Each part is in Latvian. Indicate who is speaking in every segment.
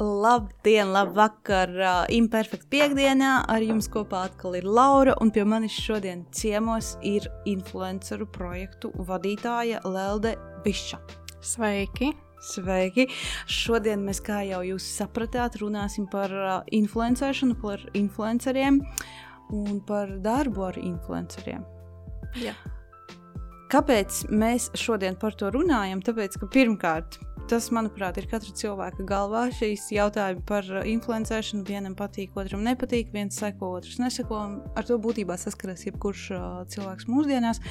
Speaker 1: Labdien, labvakar, uh, imperfekta piekdienā. Ar jums kopā atkal ir Laura, un pie manis šodien ciemos ir influenceru projektu vadītāja Lelde Biša.
Speaker 2: Sveiki!
Speaker 1: Sveiki! Šodien mēs, kā jau jūs sapratāt, runāsim par uh, influencēšanu, par influenceriem un par darbu ar influenceriem.
Speaker 2: Jā.
Speaker 1: Kāpēc mēs šodien par to runājam? Tāpēc, ka pirmkārt, tas, manuprāt, ir katra cilvēka galvā. Šīs jautājumi par influencēšanu vienam patīk, otram nepatīk, viens seko, otrs neseko. Ar to būtībā saskaras jebkurš uh, cilvēks mūsdienās.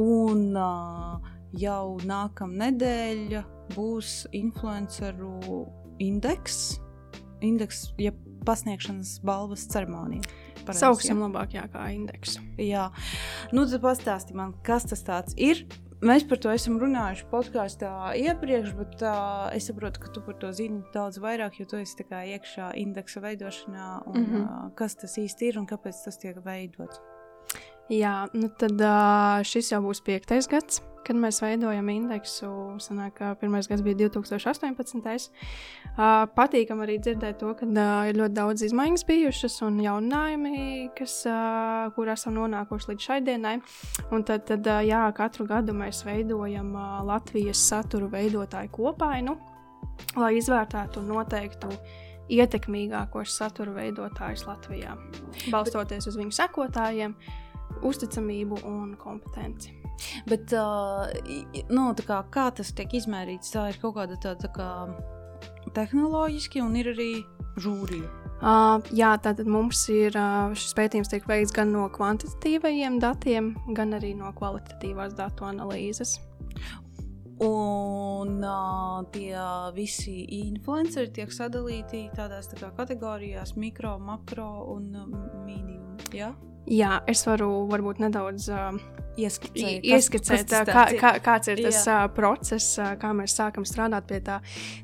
Speaker 1: Un uh, jau nākamā nedēļa būs influenceru indeks, indeks ja pasniegšanas balvas ceremonija. Pareiz,
Speaker 2: Sauksim
Speaker 1: ja?
Speaker 2: labāk, jā, kā indeksu.
Speaker 1: Jā, nu tad pastāsti man, kas tas ir. Mēs par to esam runājuši podkāstā iepriekš, bet uh, es saprotu, ka tu par to zini daudz vairāk, jo tu esi iekšā indeksa veidošanā. Un, mm -hmm. uh, kas tas īsti ir un kāpēc tas tiek veidots?
Speaker 2: Jā, nu tad šis jau būs piektais gads kad mēs veidojam indeksu, sanāk, pirmais gads bija 2018. Uh, patīkam arī dzirdēt to, ka ir ļoti daudz izmaiņas bijušas un jauninājumi, kas, kur esam nonākuši līdz šai dienai. Un tad, tad jā, katru gadu mēs veidojam Latvijas satura veidotāju kopainu, lai izvērtētu un noteiktu ietekmīgākos satura veidotājus Latvijā, balstoties uz viņu sekotājiem, uzticamību un kompetenci.
Speaker 1: Bet, uh, nu, kā, kā tas tiek izmērīts, tā ir kaut kāda tāda tā kā tehnoloģiski un ir arī žūrija.
Speaker 2: Uh, jā, tātad mums ir uh, šis pētījums tiek veikts gan no kvantitatīvajiem datiem, gan arī no kvalitatīvās datu analīzes.
Speaker 1: Un uh, tie visi influenceri tiek sadalīti tādās tā kategorijās, mikro, makro un medium. Ja?
Speaker 2: Jā, es varu varbūt nedaudz uh,
Speaker 1: ieskicēt,
Speaker 2: ieskicēt kas, kas kā, kā, kāds ir tas uh, process, uh, kā mēs sākam strādāt pie tā.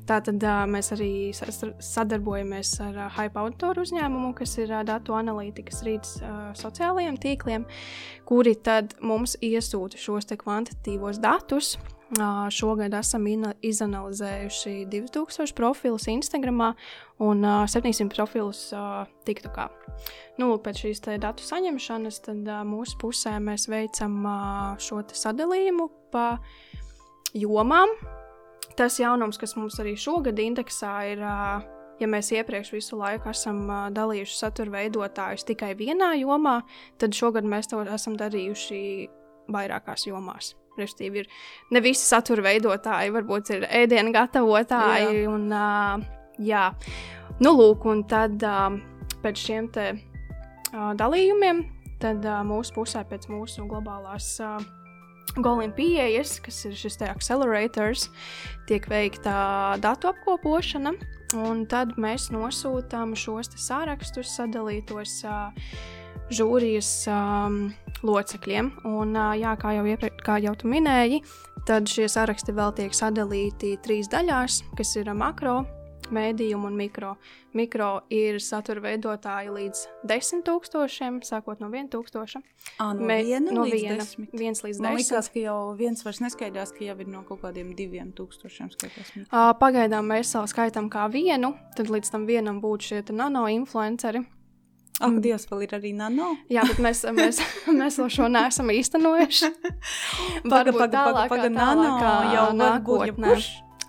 Speaker 2: Tātad uh, mēs arī sadarbojamies ar uh, Hype autoru uzņēmumu, kas ir uh, datu analītikas rīts uh, sociālajiem tīkliem, kuri tad mums iesūta šos kvantitīvos datus. Šogad esam izanalizējuši 2000 profilus Instagram un 700 profilus TikTokā. Nu, pēc šīs datu saņemšanas tad, mūsu pusē mēs veicam šo sadalījumu pa jomām. Tas jaunums, kas mums arī šogad indeksā ir, ja mēs iepriekš visu laiku esam dalījuši satura veidotājus tikai vienā jomā, tad šogad mēs to esam darījuši vairākās jomās. Respektīvi, ir ne visi satura veidotāji, varbūt ir ēdienu gatavotāji. Jā. Un, uh, jā. Nu, lūk, un tad uh, pēc šiem te, uh, dalījumiem, tad uh, mūsu pusē pēc mūsu globālās. Uh, Goliem pieejas, kas ir šis accelerators, tiek veikta datu apkopošana, un tad mēs nosūtām šos sārakstus sadalītos uh, žūrijas um, locekļiem. Un, uh, jā, kā jau, iepre, kā jau tu minēji, tad šie saraksti vēl tiek sadalīti trīs daļās, kas ir makro, mēdījumu un mikro. Mikro ir satura veidotāji līdz 10,000, sākot no 1,000.
Speaker 1: Ah, no Mē, viena
Speaker 2: no
Speaker 1: līdz
Speaker 2: viena,
Speaker 1: 10.
Speaker 2: viens līdz
Speaker 1: Man
Speaker 2: 10.
Speaker 1: liekas, ka jau viens vairs neskaidrs, ka jau ir no kaut kādiem 2,000 skaitās.
Speaker 2: Pagaidām mēs vēl skaitām kā vienu, tad līdz tam vienam būtu šie nano influenceri.
Speaker 1: Ak, mm. Dievs, vēl ir arī nano.
Speaker 2: Jā, bet mēs, mēs, mēs vēl šo neesam īstenojuši.
Speaker 1: Paga, paga, paga, paga, nano jau
Speaker 2: nākotnē.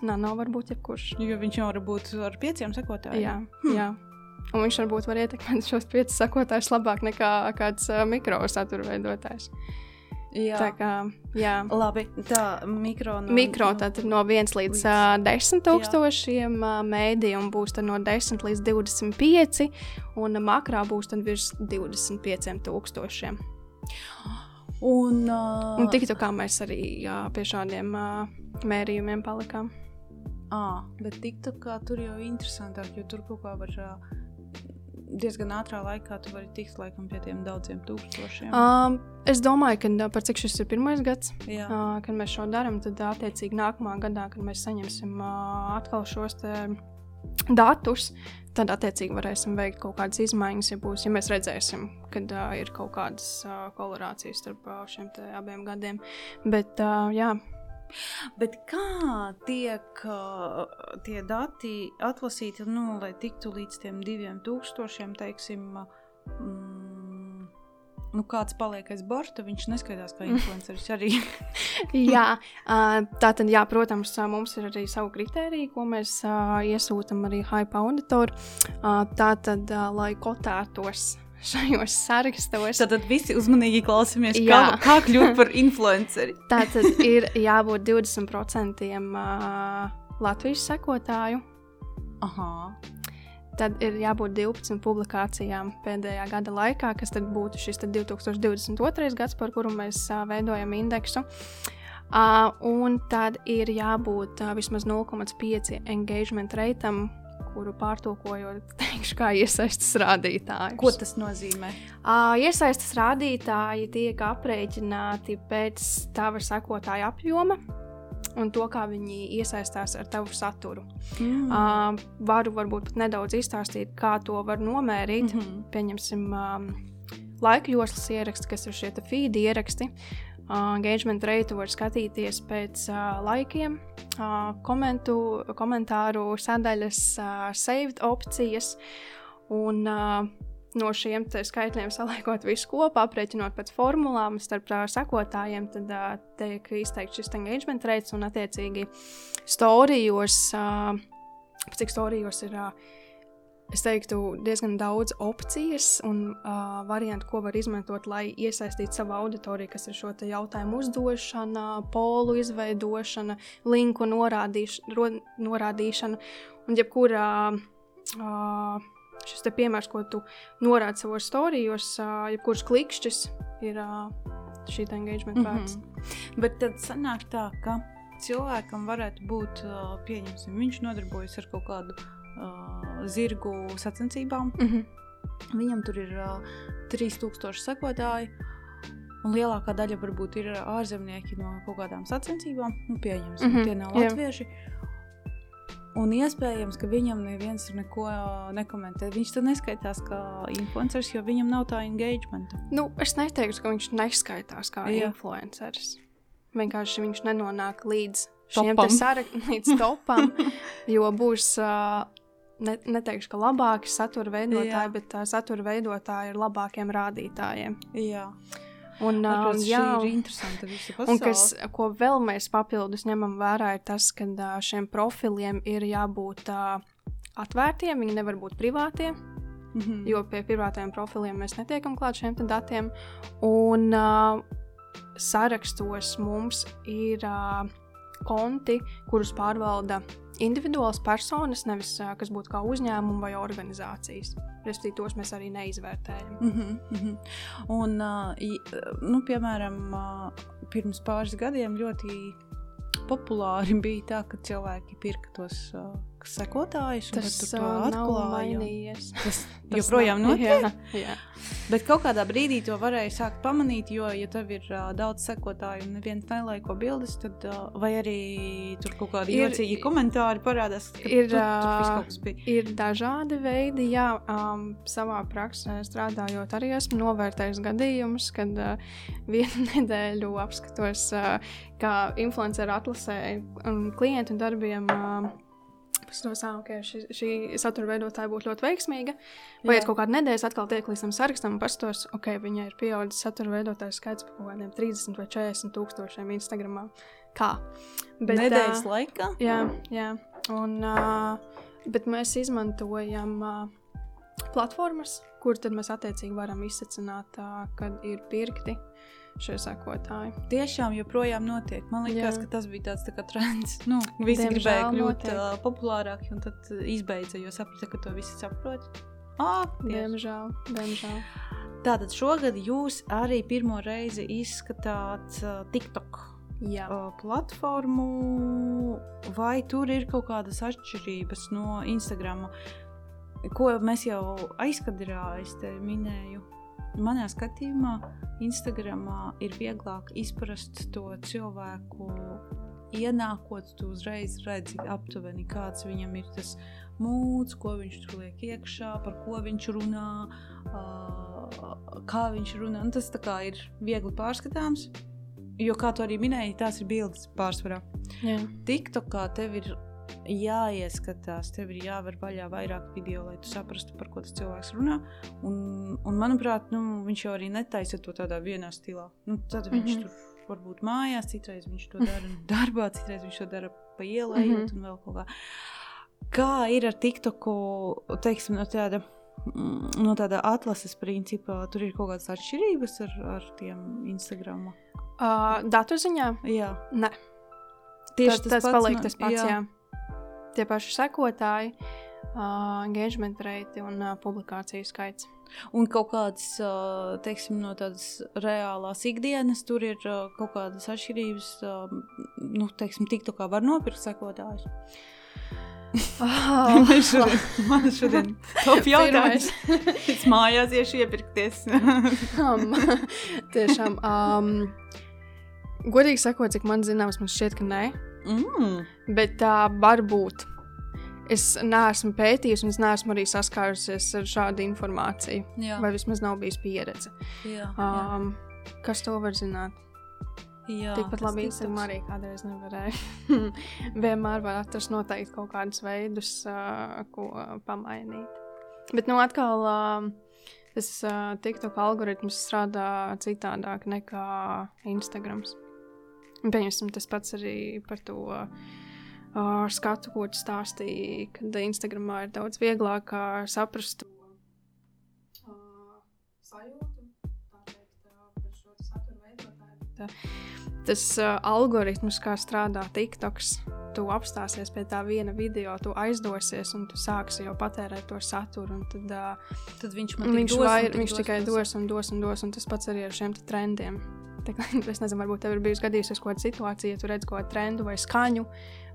Speaker 2: Nano var būt jebkurš.
Speaker 1: Jo viņš jau var būt ar pieciem sekotājiem.
Speaker 2: Jā, hm. jā. Un viņš varbūt var ietekmēt šos piecus sekotājus labāk nekā kāds uh, mikrosatura veidotājs.
Speaker 1: Jā.
Speaker 2: Tā kā, jā.
Speaker 1: Labi, tā mikro.
Speaker 2: No, mikro tad no 1 līdz, uh, 10 tūkstošiem, uh, mēdījum būs no 10 līdz 25, un makrā būs virs 25 tūkstošiem.
Speaker 1: Un, uh,
Speaker 2: un tik tā kā mēs arī jā, pie šādiem uh, mērījumiem palikām.
Speaker 1: Ah, bet TikTokā tur jau ir interesantāk, jo tur kaut kā var uh, diezgan ātrā laikā tu vari tikt laikam pie tiem daudziem tūkstošiem.
Speaker 2: Um, es domāju, ka par cik šis ir pirmais gads,
Speaker 1: Jā.
Speaker 2: uh, kad mēs šo darām, tad attiecīgi nākamā gadā, kad mēs saņemsim uh, atkal šos datus, tad attiecīgi varēsim veikt kaut kādas izmaiņas, ja, būs, ja mēs redzēsim, ka uh, ir kaut kādas uh, kolorācijas starp uh, šiem abiem gadiem. Bet, uh, jā,
Speaker 1: Bet kā tiek uh, tie dati atlasīti, nu, lai tiktu līdz tiem diviem tūkstošiem, teiksim, mm, nu, kāds paliek aiz borta, viņš neskaidrs kā influenceris arī.
Speaker 2: jā, tā tad, jā, protams, mums ir arī savu kritēriju, ko mēs iesūtām arī Hype auditoru. Tā tad, lai kotētos šajos sarakstos.
Speaker 1: Tad visi uzmanīgi klausāmies, kā, kā kļūt par influenceri.
Speaker 2: Tā tad ir jābūt 20% uh, Latvijas sekotāju.
Speaker 1: Aha.
Speaker 2: Tad ir jābūt 12 publikācijām pēdējā gada laikā, kas tad būtu šis tad 2022. gads, par kuru mēs uh, veidojam indeksu. Uh, un tad ir jābūt uh, vismaz 0,5 engagement reitam, kuru pārtulkojot, teikšu, kā iesaistas rādītāji.
Speaker 1: Ko tas nozīmē?
Speaker 2: Uh, iesaistas rādītāji tiek aprēķināti pēc tava sekotāja apjoma. Un to, kā viņi iesaistās ar tavu saturu. Mm. Uh, varu varbūt nedaudz izstāstīt, kā to var nomērīt. Mm -hmm. Pieņemsim, um, laika joslas ieraksti, kas ir šie feed ieraksti. Uh, Uh, engagement reitu var skatīties pēc uh, laikiem, uh, komentu, komentāru sadaļas, uh, saved opcijas. Un, uh, no šiem skaitļiem saliekot visu kopā, aprēķinot pēc formulām starp uh, sekotājiem, tad uh, tiek izteikts šis engagement rates un attiecīgi storijos, uh, cik storijos ir. Uh, es teiktu, diezgan daudz opcijas un uh, variantu, ko var izmantot, lai iesaistītu savu auditoriju, kas ir šo jautājumu uzdošana, polu izveidošana, linku norādīš, ro, norādīšana. Un jebkurā uh, šis piemērs, ko tu norādi savos storijos, uh, jebkurš klikšķis ir uh, šī engagement mm -hmm. vērts.
Speaker 1: Bet tad sanāk tā, ka cilvēkam varētu būt, uh, pieņemsim, viņš nodarbojas ar kaut kādu uh, zirgu sacensībām. Mm -hmm. Viņam tur ir uh, 3000 sekotāji. Un lielākā daļa varbūt ir ārzemnieki no kaut kādām sacensībām. Nu, pieņemsim, mm -hmm. tie nav latvieši. Jā. Un iespējams, ka viņam neviens neko nekomentē. Viņš tad neskaitās kā influenceris, jo viņam nav tā engagement.
Speaker 2: Nu, es neteiktu, ka viņš neskaitās kā Jā. influenceris. Vienkārši viņš nenonāk līdz šiem sarakstiem, līdz topam, jo būs uh, ne, neteikšu, ka labāki satura veidotāji, jā. bet uh, satura veidotāji ir labākiem rādītājiem.
Speaker 1: Jā.
Speaker 2: Un,
Speaker 1: uh, jā, ir interesanti.
Speaker 2: Un kas, ko vēl mēs papildus ņemam vērā, ir tas, ka uh, šiem profiliem ir jābūt uh, atvērtiem, viņi nevar būt privātie. Mm -hmm. Jo pie privātajiem profiliem mēs netiekam klāt šiem datiem. Un uh, sarakstos mums ir uh, konti, kurus pārvalda individuāls personas, nevis kas būtu kā uzņēmumi vai organizācijas. Respektīvi, tos mēs arī neizvērtējam.
Speaker 1: Mm -hmm, mm -hmm. Un, nu, piemēram, pirms pāris gadiem ļoti populāri bija tā, ka cilvēki pirka tos uh, sekotājus.
Speaker 2: Tas nav mainījies.
Speaker 1: Tas, tas joprojām notiek. Jā, jā. Bet kaut kādā brīdī to varēja sākt pamanīt, jo, ja tev ir uh, daudz sekotāju un neviens nelaiko bildes, tad uh, vai arī tur kaut kādi ir, jocīgi komentāri parādās,
Speaker 2: ir, tur, tur. Ir dažādi veidi, jā, um, savā praksē strādājot arī esmu novērtējis gadījumus, kad uh, vienu nedēļu apskatos, uh, kā influenceru atlasē um, klientu darbiem. Uh, paskatos, ah, ka okay, šī, šī satura veidotāja būtu ļoti veiksmīga. Paiet kaut kāda nedēļa, atkal tiek līdz tam sarakstam, un paskatos, ok, viņai ir pieaudzis satura veidotāju skaits par kaut kādiem 30 vai 40 tūkstošiem Instagram. Kā?
Speaker 1: Bet, Nedēļas uh, laikā?
Speaker 2: Jā, jā. Un, uh, bet mēs izmantojam uh, platformas, kur tad mēs attiecīgi varam izsacināt, uh, kad ir pirkti šie sekotāji.
Speaker 1: Tiešām joprojām notiek. Man liekas, Jā. ka tas bija tāds tā trends. Nu, visi Diemžēl gribēja kļūt uh, populārāki, un tad izbeidza, jo saprata, ka to visi saprot.
Speaker 2: Ah, diemžēl, diemžēl.
Speaker 1: Tātad šogad jūs arī pirmo reizi izskatāt uh, TikTok
Speaker 2: Jā. uh,
Speaker 1: platformu, vai tur ir kaut kādas atšķirības no Instagram, ko mēs jau aizkadrā, minēju. Manā skatījumā, Instagramā ir vieglāk izprast to cilvēku. Ienākot, tu uzreiz redzi aptuveni, kāds viņam ir tas mūds, ko viņš tur liek iekšā, par ko viņš runā, kā viņš runā. Un tas ir viegli pārskatāms. jo, kā tu arī minēji, tās ir bildes pārsvarā. TikTokā tev ir jāieskatās, tev ir jāver vaļā vairāk video, lai tu saprastu, par ko tas cilvēks runā. Un, un manuprāt, nu, viņš jau arī netaisa to tādā vienā stilā. Nu, tad viņš mm -hmm. tur varbūt mājās, citreiz viņš to dara darbā, citreiz viņš to dara pa ielai mm -hmm. un vēl kaut kā. Kā ir ar TikToku, teiksim, no tāda mm, no tāda atlases principa, tur ir kaut kādas atšķirības ar, ar tiem Instagram.
Speaker 2: Uh, datu ziņā?
Speaker 1: Jā,
Speaker 2: Nē.
Speaker 1: tieši
Speaker 2: tas, tas
Speaker 1: pats
Speaker 2: paliek
Speaker 1: no-
Speaker 2: tas pats.
Speaker 1: jā.
Speaker 2: Jā. Tie paši sekotāji, uh, engagement rate un uh, publikāciju skaits.
Speaker 1: Un kaut kādas, ā, teiksim, no tādas reālās ikdienas, tur ir ā, kaut kādas atšķirības. ā, Nu, teiksim, tik kā var nopirkt sekotājus.
Speaker 2: Oh,
Speaker 1: Man šodien, šodien top jautājums. Es mājās iešu iepirkties.
Speaker 2: um, tiešām. Um, godīgi sakot, cik man zināms, man šķiet, ka nē.
Speaker 1: Mm.
Speaker 2: Bet tā var būt. Es neesmu pētījis, un es neesmu arī saskārusies ar šādu informāciju.
Speaker 1: Jā,
Speaker 2: Vai vismaz nav bijis pieredze.
Speaker 1: jā, jā,
Speaker 2: Um, kas to var zināt?
Speaker 1: jā,
Speaker 2: Tikpat labi. Instagram arī kādreiz nevarēja. Vienmēr var atrast noteikti kaut kādus veidus, uh, ko pamainīt. Bet, nu, atkal uh, tas uh, TikTok algoritms strādā citādāk nekā Instagrams. Pieņemsim, tas pats arī par to uh, skatu, ko tu stāstīji, kad Instagramā ir daudz vieglāk saprast uh, sajūtu, teikt, par šo satura veidotāju. Tas uh, algoritms, kā strādā TikToks, tu apstāsies pie tā viena video, tu aizdosies un tu sāksi jau patērēt to saturu. Tad, uh,
Speaker 1: Tad viņš man
Speaker 2: viņš,
Speaker 1: dos,
Speaker 2: vair, viņš tikai
Speaker 1: dos.
Speaker 2: dos un dos un dos, un tas pats arī ar šiem trendiem. Tā kā, es nezinu, varbūt tev ir bijusi gadījusies kaut kāda situācija, ja tu redz kaut kādu trendu vai skaņu,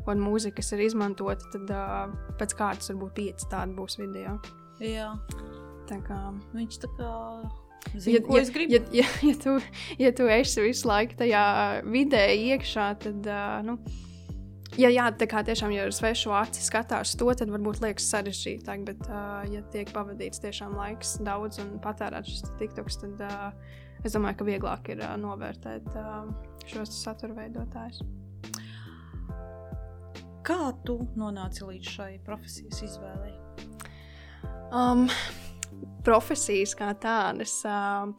Speaker 2: un mūzika, kas ir izmantota, tad uh, pēc kārtas varbūt pieci tādi būs video.
Speaker 1: Jā,
Speaker 2: Tā kā,
Speaker 1: viņš tā kā
Speaker 2: ja,
Speaker 1: ko
Speaker 2: ja,
Speaker 1: gribu.
Speaker 2: ja, ja, ja, tu, ja tu esi visu laiku tajā vidē iekšā, tad, uh, nu, ja jā, tā kā tiešām ja ar svešu aci skatās to, tad varbūt liekas sarežģītāk, bet, uh, ja tiek pavadīts tiešām laiks daudz un patērēts šis tiktoks, tad uh, es domāju, ka vieglāk ir uh, novērtēt uh, šos satura veidotājus.
Speaker 1: Kā tu nonāci līdz šai profesijas izvēlei?
Speaker 2: Um, profesijas kā tādas, uh,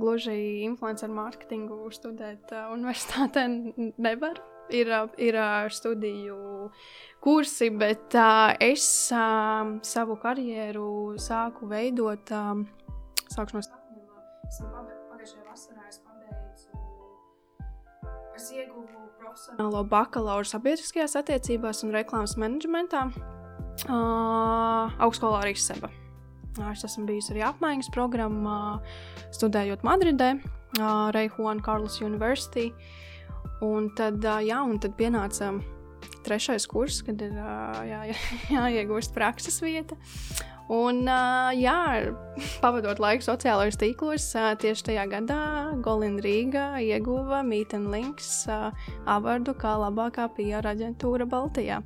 Speaker 2: gluži influencer mārketingu studēt uh, universitātē n- nevar. Ir, uh, ir uh, studiju kursi, bet uh, es uh, savu karjeru sāku veidot. Um, sākšu no sākuma. Profesionālo bakalauru sabiedriskajās attiecībās un reklāmas menedžmentā. Uh, augstskolā arī seba. Es esmu bijusi arī apmaiņas programmā, studējot Madridē, uh, Reihuana Karlas University. Un tad, uh, jā, un tad pienāca trešais kurs, kad ir jā, jā, jāiegūst prakses vieta. Un, jā, pavadot laiku sociālajos tīklos, tieši tajā gadā Golina Rīga ieguva Meet and Links avardu kā labākā PR aģentūra Baltijā.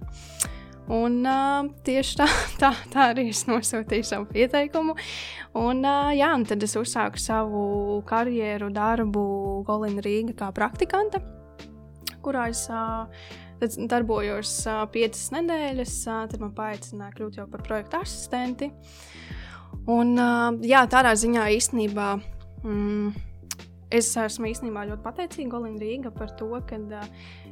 Speaker 2: Un uh, tieši tā, tā, tā arī es nosūtīju savu pieteikumu. Un, uh, jā, un tad es uzsāku savu karjeru, darbu Golina Rīga kā praktikante, kurā es uh, tad darbojos uh, piecas nedēļas. Uh, tad man paaicināja kļūt jau par projektu asistenti. Un, uh, jā, tādā ziņā īstenībā. Mm, Es esmu īstenībā ļoti pateicīga Olimam Rīgam par to, ka uh,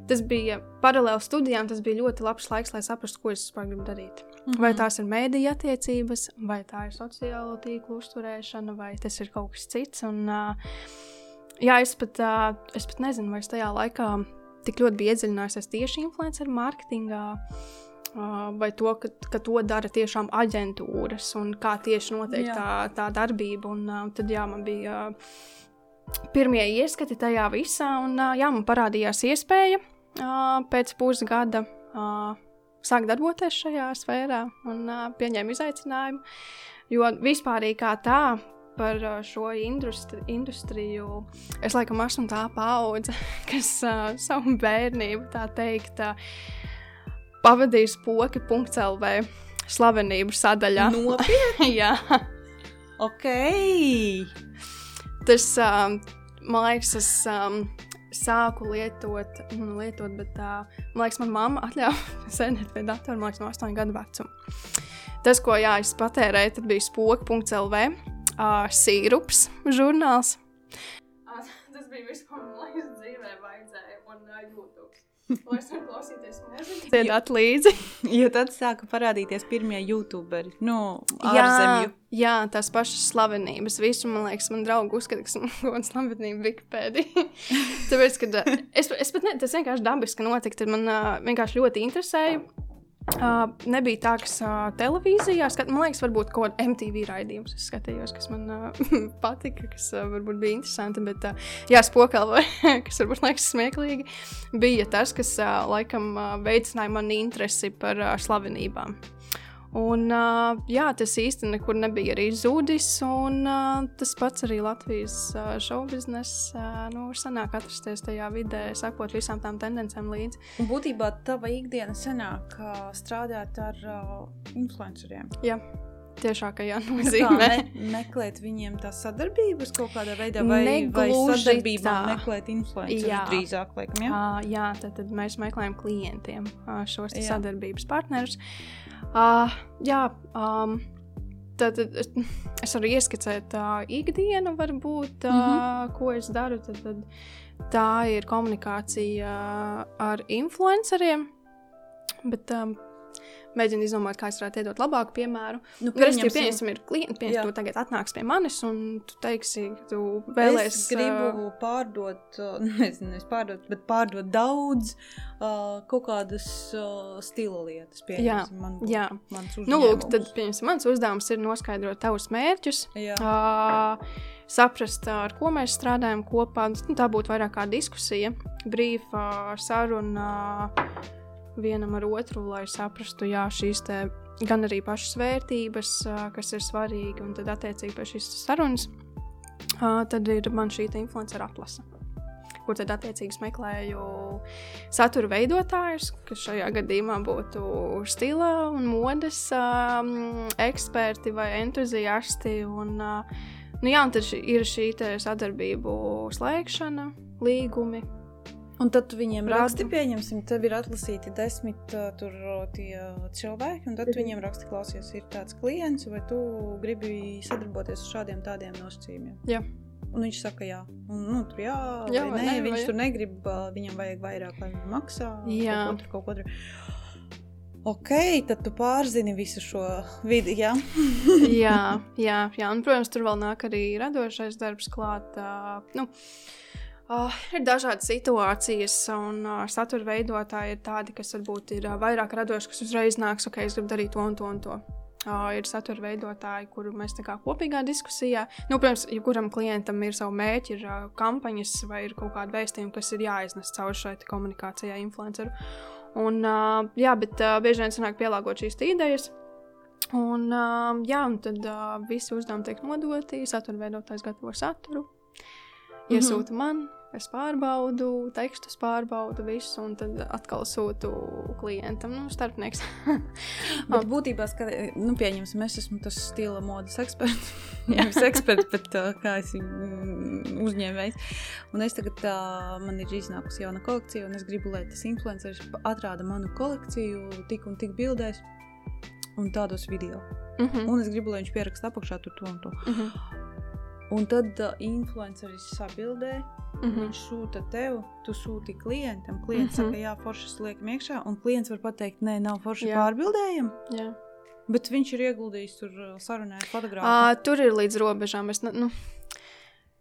Speaker 2: tas bija paralēli studijām. Tas bija ļoti labs laiks, lai saprastu, ko es vispār gribu darīt. Mm -hmm. Vai tās ir mēdīņa attiecības, vai tā ir sociālo tīklu uzturēšana, vai tas ir kaut kas cits. Un, uh, jā, es pat, uh, es pat nezinu, vai es tajā laikā tik ļoti biju iedziļinājusies tieši influenceru mārketingā. Vai to, ka, ka to dara tiešām aģentūras un kā tieši notiek
Speaker 1: Jā.
Speaker 2: tā, tā darbība. Un, tad jā, man bija pirmie ieskati tajā visā, un jā, man parādījās iespēja pēc pusgada sākt darboties šajā sfērā un pieņēmu izaicinājumu. Jo vispār kā tā. Par šo industri, industriju es laikam esmu tā paudze, kas uh, savu bērnību, tā teikt, uh, pavadījis poki.lv slavenību sadaļā.
Speaker 1: Nopietni!
Speaker 2: Jā,
Speaker 1: ok!
Speaker 2: tas, um, man liekas, tas um, sāku lietot, nu, lietot bet uh, man liekas, manā mamma atļāva sēdēt pie datora, man liekas, no 8 gadu vecuma. Tas, ko jā, es patērēju, tad bija spoka.lv, uh, sīrups žurnāls. Tas bija viss, ko man liekas, dzīvē vajadzēja, un uh, YouTube. Lai es varu klausīties mūziku, dziedāt līdzi.
Speaker 1: jo tad sāka parādīties pirmie youtuberi, nu, ārzemju.
Speaker 2: Jā, jā, tās pašas slavenības. Visu, man liekas, man draugi uzskata, ka esmu kaut kāda slavenība Wikipēdija. Tāpēc, kad es, es pat ne, tas vienkārši dabiski notika, tad man uh, vienkārši ļoti interesēja. Uh, nebija tā, kas uh, televīzijā skatījās. Man liekas, varbūt kaut kāda MTV raidījums es skatījos, kas man uh, patika, kas uh, varbūt bija interesanti. Bet, uh, jā, spokalva, kas varbūt liekas smieklīgi, bija tas, kas uh, laikam uh, veicināja mani interesi par uh, slavenībām. Un, uh, jā, tas īstenībā nekur nebija arī zudis. Un, uh, tas pats arī Latvijas uh, šovbiznesa uh, nu, sanāk atrasties tajā vidē, sakot visām tām tendencēm līdzi.
Speaker 1: Un būtībā tava ikdiena sanāk strādāt ar influenceriem.
Speaker 2: Jā. Tiešākajā nozīmē.
Speaker 1: Me, meklēt viņiem tās sadarbības kaut kādā veidā, vai, vai sadarbībā tā. meklēt influencerus drīzāk. Laikam,
Speaker 2: ja? uh, jā, tad, tad mēs meklējam klientiem uh, šos sadarbības partnerus. Uh, Uh, jā, um, tad, tad es varu ieskicēt uh, ikdienu, varbūt, uh, mm -hmm. ko es daru. Tad, tad tā ir komunikācija ar influenceriem. Bet um, mēģinu izdomāt, kā es varētu iedot labāku piemēru. Nu, Respektīvi, pieņemsim, ir klienti, pieņemsim, tu tagad atnāks pie manis un tu teiksi, ka tu vēlēsies.
Speaker 1: Es gribu uh, pārdot, nezinu, es pārdot, bet pārdot daudz uh, kaut kādas uh, stila lietas.
Speaker 2: Jā, man, jā. Nu, lūk, tad, pieņemsim, mans uzdevums ir noskaidrot tavus mērķus. Jā. Uh, saprast, ar ko mēs strādājam kopā. Nu, tā būtu vairāk kā diskusija, brīva saruna vienam ar otru, lai saprastu, jā, šīs te, gan arī pašas vērtības, kas ir svarīgi, un tad attiecīgi pie šīs sarunas, tad ir man šī influencer atlase. Kur tad attiecīgi meklēju satura veidotājus, kas šajā gadījumā būtu stila un modes um, eksperti vai entuziasti. Un, uh, nu jā, un tad ir šī sadarbību slēgšana, līgumi,
Speaker 1: Un tad viņiem raksti, pieņemsim, tev ir atlasīti desmit uh, tur, tie cilvēki, un tad mhm. viņiem raksti, klausies, ir tāds klients, vai tu gribi sadarboties ar šādiem tādiem nosacījumiem.
Speaker 2: Jā.
Speaker 1: Un viņš saka, jā, un, nu, tur jā, jā vai nē, ne, viņš vai... tur negrib, viņam vajag vairāk, lai viņi maksā. Jā, kaut ko tur. Ok, tad tu pārzini visu šo vidi. Jā,
Speaker 2: jā, jā, jā, un, protams, tur vēl nāk arī radošais darbs klāt. Uh, nu, Uh, ir dažādas situācijas, un uh, satura veidotāji ir tādi, kas varbūt ir uh, vairāk radoši, kas uzreiz nāks, ok, es gribu darīt to un to un to. Uh, ir satura veidotāji, kuru mēs tā kā kopīgā diskusijā, nu, protams, jebkuram klientam ir savi mērķi, ir uh, kampaņas vai ir kaut kāda vēstījuma, kas ir jāiznes caur šai komunikācijai influenceru. Un, uh, jā, bet uh, bieži vien sanāk pielāgot šīs idejas. Un, uh, jā, un tad uh, visi uzdevumi tiek nodoti, satura veidotājs gatavo saturu, iesūta mm -hmm. man, Es pārbaudu, tekstus pārbaudu, visu, un tad atkal sūtu klientam, nu, starpnieks.
Speaker 1: bet būtībā, kad, nu, pieņemsim, es esmu tas stila modes eksperts. Nevis eksperts, bet uh, kā es viņu uzņēmējs. Un es tagad, uh, man ir iznākusi jauna kolekcija, un es gribu, lai tas influenceris atrāda manu kolekciju tik un tik bildēs un tādos video. Mm -hmm. Un es gribu, lai viņš pieraksta apakšā tur to un to. Mm -hmm. Un tad uh, influenceris sabildē Mm -hmm. Viņš sūta tev, tu sūti klientam. Klients mm -hmm. saka, jā, foršas liekam iekšā, un klients var pateikt, nē, nav forši pārbildējumi.
Speaker 2: Jā.
Speaker 1: Bet viņš ir ieguldījis tur uh, sarunā ar fotogrāfu.
Speaker 2: Uh, tur ir līdz robežām. Es, ne, nu,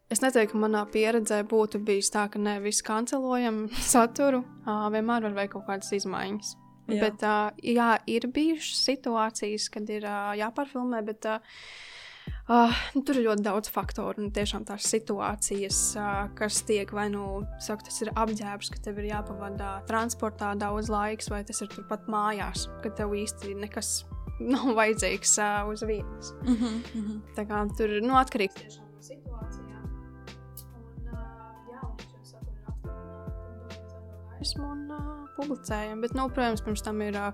Speaker 2: es neteiktu, ka manā pieredzē būtu bijis tā, ka ne visi kancelojam saturu. Uh, vienmēr var veikt kaut kādas izmaiņas. Jā. Bet, uh, jā, ir bijušas situācijas, kad ir uh, jāpārfilmē, bet uh, Uh, nu, tur ir ļoti daudz faktoru un tiešām tās situācijas, uh, kas tiek vai nu saka, tas ir apģērbs, ka tev ir jāpavada transportā daudz laiks, vai tas ir turpat mājās, ka tev īsti nekas nav vajadzīgs uh, uz vietas. Mm -hmm, mm -hmm. Tā kā tur ir nu, atkarīgs un uh, publicējam, bet, nu, protams, pirms tam ir. Uh,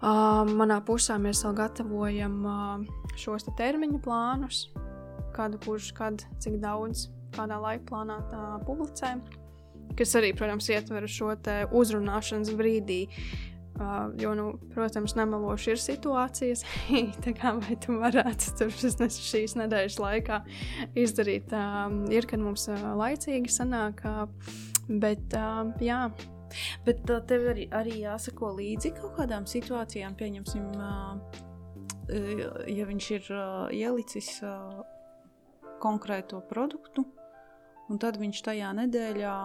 Speaker 2: Uh, manā pusē mēs vēl gatavojam uh, šos te termiņu plānus, kādu kurš, kad, cik daudz, kādā laika plānā tā publicē. kas arī, protams, ietver šo uzrunāšanas brīdī. Uh, jo, nu, protams, nemeloši ir situācijas, kā vai tu varētu tur šīs nedēļas laikā izdarīt. Uh, ir, kad mums uh, laicīgi sanāk, uh, bet uh, jā.
Speaker 1: Bet uh, tev arī, arī jāsako līdzi kaut kādām situācijām, pieņemsim, uh, ja viņš ir uh, ielicis uh, konkrēto produktu, un tad viņš tajā nedēļā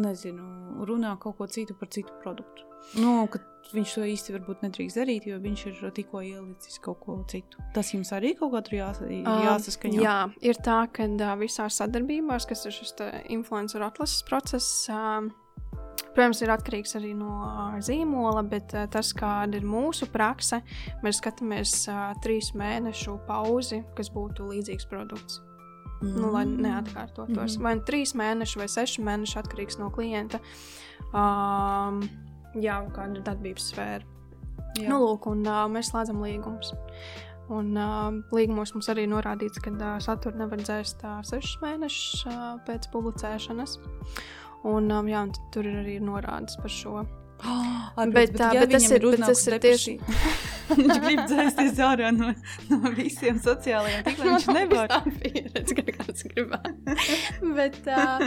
Speaker 1: nezinu, runā kaut ko citu par citu produktu. Nu, viņš to īsti varbūt nedrīkst darīt, jo viņš ir tikko ielicis kaut ko citu. Tas jums arī kaut kā tur jās, jāsaskaņo.
Speaker 2: Uh, jā, ir tā, ka uh, visās sadarbībās, kas ir šis influenceru atlases process, uh, Protams, ir atkarīgs arī no uh, zīmola, bet uh, tas, kāda ir mūsu prakse, mēs skatāmies uh, trīs mēnešu pauzi, kas būtu līdzīgs produkts. Mm. Nu, lai neatkārtotos. Mm -hmm. Vai nu trīs mēneši vai seši mēneši atkarīgs no klienta. Um, jā, kāda ir darbības sfēra. Jā. Nu, lūk, un uh, mēs slēdzam līgumus. Un uh, līgumos mums arī norādīts, ka uh, saturu nevar dzēst uh, sešus mēnešus uh, pēc publicēšanas. Un, um, jā, un tur ir arī norādes par šo.
Speaker 1: Oh, bet, bet, ja bet tas ir, ir tas ir tieši. viņš grib dzēsties ārā no, no visiem sociālajiem tīkliem. Viņš nevar.
Speaker 2: Tā pieredze, ka kāds gribētu. bet, uh,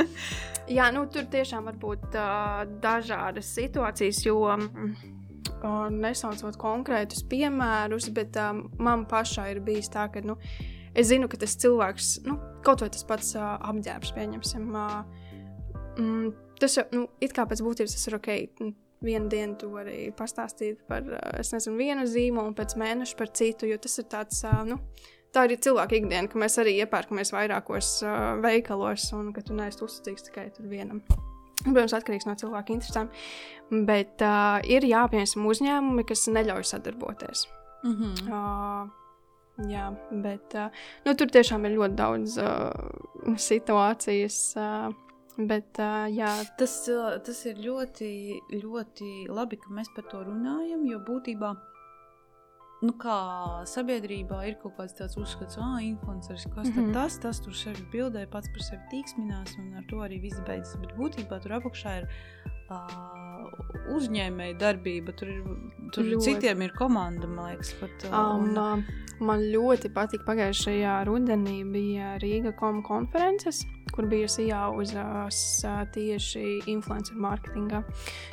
Speaker 2: jā, nu, tur tiešām var būt uh, dažādas situācijas, jo. Uh, nesaucot konkrētus piemērus, bet um, man pašai ir bijis tā, ka nu, es zinu, ka tas cilvēks, nu, kaut vai tas pats uh, apģērbs, pieņemsim, uh, mm, tas jau, nu, it kā pēc būtības tas ir ok vienu dienu tu vari pastāstīt par, eh, es nezinu, vienu zīmolu, un pēc mēneša par citu, jo tas ir tāds, eh, nu, tā ir cilvēka ikdiena, ka mēs arī iepērkamies vairākos uh, veikalos, un ka tu neesi uzticīgs tikai tur vienam. Protams, atkarīgs no cilvēka interesēm, bet uh, ir jāpieņem uzņēmumi, kas neļauj sadarboties. Mm -hmm. uh, jā, bet uh, nu, tur tiešām ir ļoti daudz uh, situācijas. Uh, Bet, uh, jā.
Speaker 1: tas, tas ir ļoti, ļoti labi, ka mēs par to runājam, jo būtībā nu, kā sabiedrībā ir kaut kāds tāds uzskats, ah, influenceris, kas mm -hmm. tas, tas tur sevi bildē, pats par sevi tīksminās, un ar to arī viss beidzas. Bet būtībā tur apakšā ir uh, uzņēmēja darbība, tur ir tur ļoti. citiem ir komanda, man liekas. Pat,
Speaker 2: uh, un, uh, man ļoti patīk pagājušajā rudenī bija Rīga komu konferences kur iejauzusies uh, tieši influencer marketingā,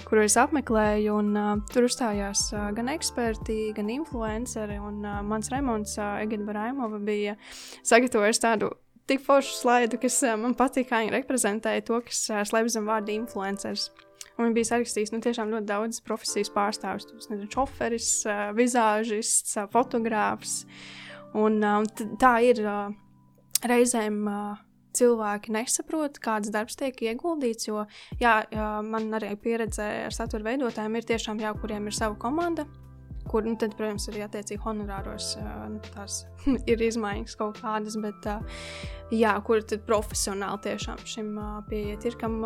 Speaker 2: kuru es apmeklēju. Un, uh, tur uzstājās uh, gan eksperti, gan influenceri. Un, uh, mans Raimons uh, Egita Baraimova bija sagatavojis tādu tik foršu slaidu, kas uh, man patīk, kā viņi reprezentēja to, kas uh, slēpj zem vārda influenceris. Un viņš bija sarakstījis nu, ļoti daudz profesijas pārstāvjus. Tas ir šoferis, vizāžists, fotogrāfs. Un, tā ir reizēm. Cilvēki nesaprot, kāds darbs tiek ieguldīts. Jo jā, jā, man arī pieredze ar satura veidotājiem ir tiešām jau, kuriem ir sava komanda. Kur, nu, tad, protams, arī attiecīgi honorāros nu, tās ir izmaiņas kaut kādas, bet jā, kur tad profesionāli tiešām šim pieiet, ir kam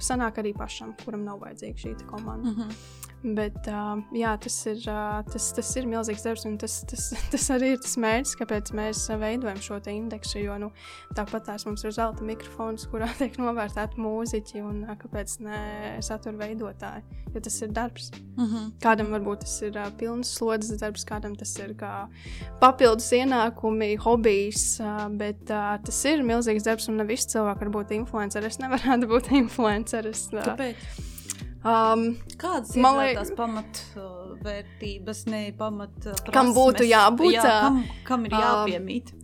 Speaker 2: sanāk arī pašam, kuram nav vajadzīga šī komanda. Mm -hmm. Bet uh, jā, tas, ir, uh, tas, tas ir milzīgs darbs, un tas, tas, tas arī ir tas mērķis, kāpēc mēs veidojam šo indeksu. Jo nu, tāpat tās mums ir zelta mikrofons, kurā tiek novērtēti mūziķi, un uh, kāpēc ne satura veidotāji. Jo tas ir darbs. Mm -hmm. Kādam varbūt tas ir uh, pilns slodzes darbs, kādam tas ir kā papildus ienākumi, hobijs, uh, bet uh, tas ir milzīgs darbs, un ne visi cilvēki var būt influenceri. Es nevaru būt influenceris.
Speaker 1: Uh, Kāpēc? Um, Kādas ir liek... tās pamatvērtības, ne pamatprasmes?
Speaker 2: Kam būtu jābūt?
Speaker 1: Jā, kam, kam ir jāpiemīt?
Speaker 2: Um,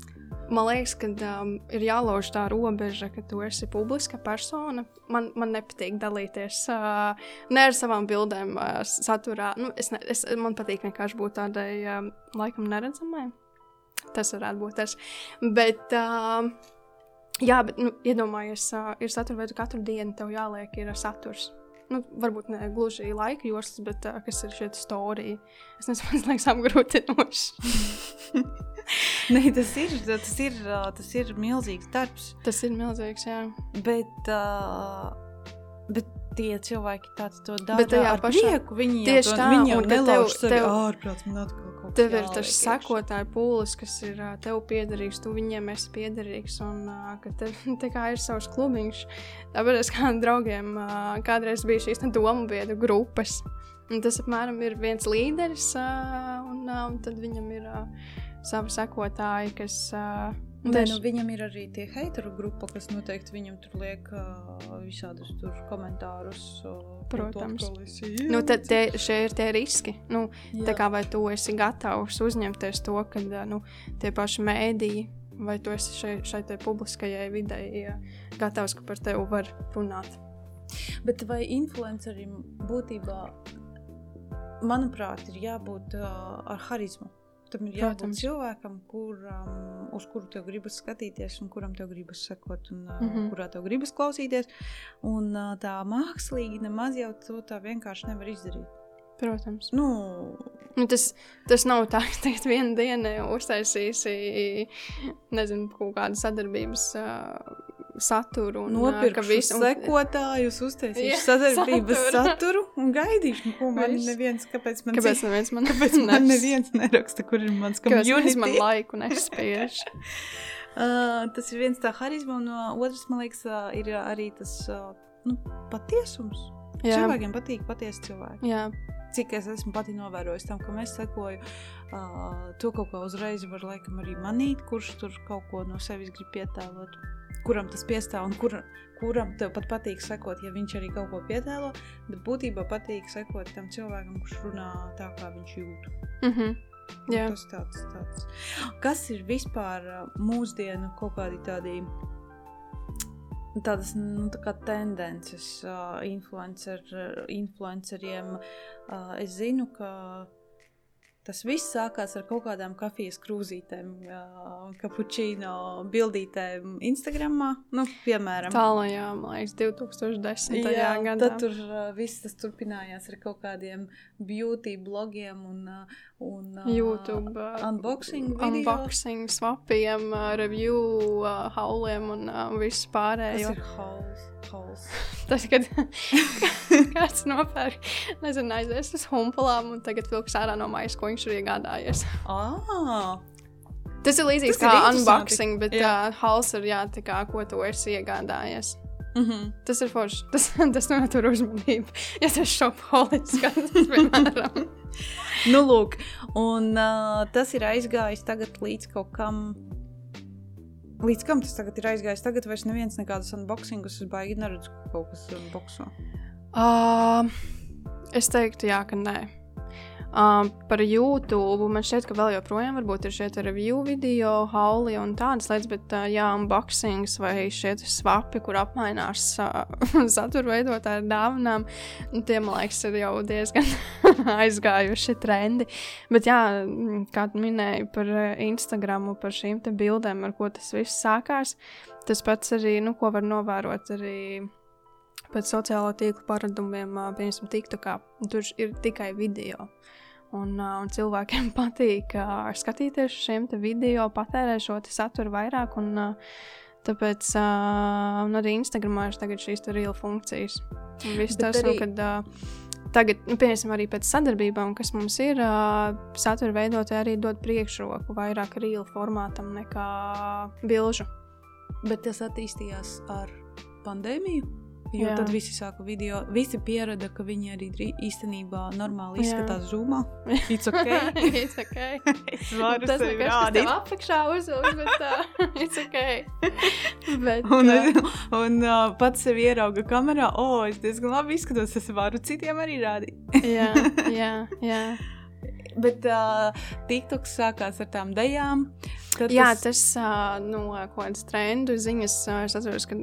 Speaker 2: man liekas, ka um, ir jālauž tā robeža, ka tu esi publiska persona. Man, man nepatīk dalīties uh, ne ar savām bildēm, uh, saturā. Nu, es ne, es, man patīk vienkārši būt tādai um, laikam neredzamai. Tas varētu būt tas. Bet, uh, jā, bet nu, iedomājies, uh, ir satura veidu katru dienu, tev jāliek ir saturs nu, varbūt ne gluži laika joslas, bet uh, kas ir šie storija. Es nezinu, man liekas, apgrūtinoši.
Speaker 1: Nē, tas ir, tas, ir, tas ir milzīgs darbs.
Speaker 2: Tas ir milzīgs, jā.
Speaker 1: Bet, uh, bet tie cilvēki tāds to dara. Bet tajā pašā prieku viņi
Speaker 2: tieši tā,
Speaker 1: viņi jau
Speaker 2: nelauž
Speaker 1: sevi ārprāts, man atkal kaut
Speaker 2: Tev ir tas sekotāju pūlis, kas ir tev piederīgs, tu viņiem esi piederīgs, un ka tev tā kā ir savs klubiņš. Tāpēc es kādiem draugiem kādreiz bija šīs domu vietu grupas. Un tas apmēram ir viens līderis, un, un tad viņam ir savi sekotāji, kas
Speaker 1: Nē, nu, viņam ir arī tie heiteru grupa, kas noteikti viņam tur liek uh, visādus tur komentārus. Uh,
Speaker 2: Protams. Nu, tad tie, šie ir tie riski. Nu, Jā. tā kā vai tu esi gatavs uzņemties to, ka nu, tie paši mēdīji, vai tu esi šai, šai publiskajai videi ja, gatavs, ka par tevi var runāt.
Speaker 1: Bet vai influencerim būtībā, manuprāt, ir jābūt uh, ar harizmu? Tam ir jābūt Protams. cilvēkam, kuram, uz kuru tev gribas skatīties, un kuram tev gribas sekot, un mm -hmm. kurā tev gribas klausīties. Un tā mākslīgi nemaz jau to tā vienkārši nevar izdarīt.
Speaker 2: Protams.
Speaker 1: Nu,
Speaker 2: nu, tas, tas nav tā, ka tagad vienā dienā uztaisīsi nezinu, kaut kādu sadarbības. Uh, saturu. Un,
Speaker 1: Nopirkšu visu un... sekotājus, uztaisīšu sadarbības saturu. saturu un gaidīšu, ko man Viss. neviens, kāpēc man,
Speaker 2: kāpēc neviens man,
Speaker 1: kāpēc man neviens neraksta, kur ir mans community. Kāpēc
Speaker 2: man laiku nespiež.
Speaker 1: uh, tas ir viens tā harizma, un uh, otrs, man liekas, uh, ir arī tas uh, nu, patiesums. Jā. Cilvēkiem patīk patiesi cilvēki.
Speaker 2: Jā.
Speaker 1: Cik es esmu pati novērojis tam, ka mēs sekoju, uh, to kaut kā uzreiz var laikam arī manīt, kurš tur kaut ko no sevis grib pietēlot kuram tas piestāv un kur, kuram tev pat patīk sekot, ja viņš arī kaut ko pietēlo. Bet būtībā patīk sekot tam cilvēkam, kurš runā tā, kā viņš jūt.
Speaker 2: Mm -hmm.
Speaker 1: Jā. Tas tāds, tāds. Kas ir vispār mūsdienu kaut kādi tādi tādas nu, tā tendences uh, influencer, influenceriem. Uh, es zinu, ka Tas viss sākās ar kaut kādām kafijas krūzītēm, kapučīno bildītēm Instagram. Nu, piemēram,
Speaker 2: tālākajā, man liekas, 2010. Jā, gadā.
Speaker 1: Tad tur uh, viss tas turpinājās ar kaut kādiem beauty blogiem un, uh, un
Speaker 2: uh, YouTube
Speaker 1: unboxing,
Speaker 2: video. unboxing swapiem, uh, review uh, hauliem un uh, viss pārējo.
Speaker 1: Tas ir hauls. Hauls.
Speaker 2: Tas, kad kāds nopērk, nezinu, aizies uz humpalām un tagad vilks ārā no maisa, ko viņš ir iegādājies.
Speaker 1: Ah.
Speaker 2: Tas ir līdzīgs kā unboxing, bet jā. uh, hauls ir jā, tā kā, ko tu esi iegādājies.
Speaker 1: Mm -hmm.
Speaker 2: Tas ir forši. Tas, tas notur uzmanību. Ja tas šopolis, tas piemēram.
Speaker 1: nu, lūk, un uh, tas ir aizgājis tagad līdz kaut kam Līdz kam tas tagad ir aizgājis? Tagad vairs neviens nekādus unboxingus es baigi neredzu, ka kaut kas unboxo.
Speaker 2: Uh, es teiktu, jā, ka nē. Um, par YouTube man šķiet, ka vēl joprojām ir šie review video, hauli un tādas lietas, bet uh, jā, unboxings vai šie swapi, kur apmainās uh, satura veidotāji ar dāvanām, tie man liekas, ir jau diezgan aizgājuši trendi. Bet jā, kā minēju par Instagram, par šīm bildēm, ar ko tas viss sākās, tas pats arī, nu, ko var novērot arī pēc sociālo tīklu paradumiem, piemēram, TikTokā. Tur ir tikai video. Un, un cilvēkiem patīk uh, skatīties uz šiem video, patērēt šo saturu vairāk. Un, uh, tāpēc uh, arī Instagramā ir šīs reāla funkcijas. Un viss tas, arī... nu, kad, uh, Tagad, nu, piemēram, arī pēc sadarbībām, kas mums ir, uh, satura veidotāji arī dod priekšroku vairāk reāla formātam nekā bilžu.
Speaker 1: Bet tas attīstījās ar pandēmiju. Jo Jā. tad visi sāka video, visi pierada, ka viņi arī īstenībā normāli izskatās zūmā. It's ok.
Speaker 2: it's ok.
Speaker 1: es varu
Speaker 2: tas sevi rādīt. Tas apakšā uzvilkt, bet tā, it's ok.
Speaker 1: bet, un uh, un uh, pats sevi ierauga kamerā, o, oh, es diezgan labi izskatos, es varu citiem arī rādīt.
Speaker 2: jā, jā, jā.
Speaker 1: Bet uh, TikToks sākās ar tām dejām.
Speaker 2: Jā, tas, tas uh, no kaut kādas trendu ziņas. Uh, es atceros, ka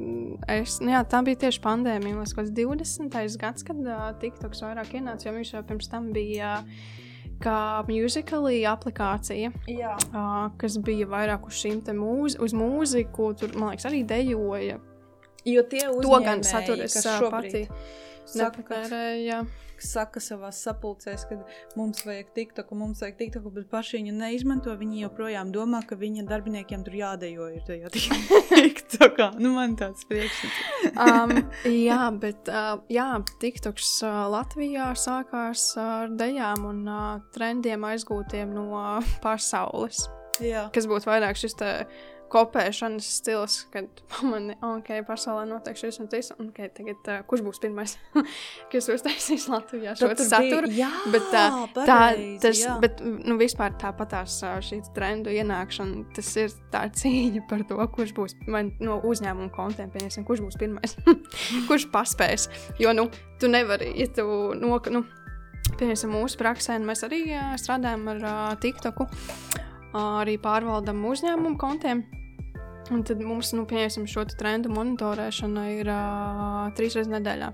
Speaker 2: es, nu, jā, tā bija tieši pandēmija. Tas bija 20. gads, kad uh, TikToks vairāk ienāca, jo viņš jau pirms tam bija. Uh, kā musicālī aplikācija, uh, kas bija vairāk uz šīm mūzi, uz mūziku. Tur, man liekas, arī dejoja.
Speaker 1: Jo tie uzņēmēji,
Speaker 2: to gan saturas pati.
Speaker 1: saka,
Speaker 2: Nepatērēja.
Speaker 1: Kas saka savā sapulcēs, ka mums vajag TikTok, un mums vajag TikTok, bet paši viņu neizmanto. Viņi joprojām domā, ka viņa darbiniekiem tur jādejo ir tajā TikTokā. Nu, man tāds priekšstats.
Speaker 2: um, jā, bet uh, jā, TikToks uh, Latvijā sākās ar dejām un uh, trendiem aizgūtiem no uh, pasaules.
Speaker 1: Jā.
Speaker 2: Kas būtu vairāk šis te kopēšanas stils, kad pamani, ok, pasaulē notiek šis un tas, un ok, tagad uh, kurš būs pirmais, kas uztaisīs Latvijā šo
Speaker 1: Tad tur
Speaker 2: saturu.
Speaker 1: bija- Jā,
Speaker 2: Bet tā, tā,
Speaker 1: pareizi,
Speaker 2: tas,
Speaker 1: jā.
Speaker 2: bet, nu, vispār tāpatās ā, šī trendu ienākšana, tas ir tā cīņa par to, kurš būs vai no uzņēmuma kontiem, pieņemsim, kurš būs pirmais, kurš paspēs. Jo, nu, tu nevari, ja tu, no, nu, pieņemsim, mūsu praksē, un mēs arī ā, strādājam ar uh, TikToku, arī pārvaldam uzņēmumu kontiem. Un tad mums, nu, pieņemsim, šo trendu monitorēšana ir uh, trīs reizes nedēļā.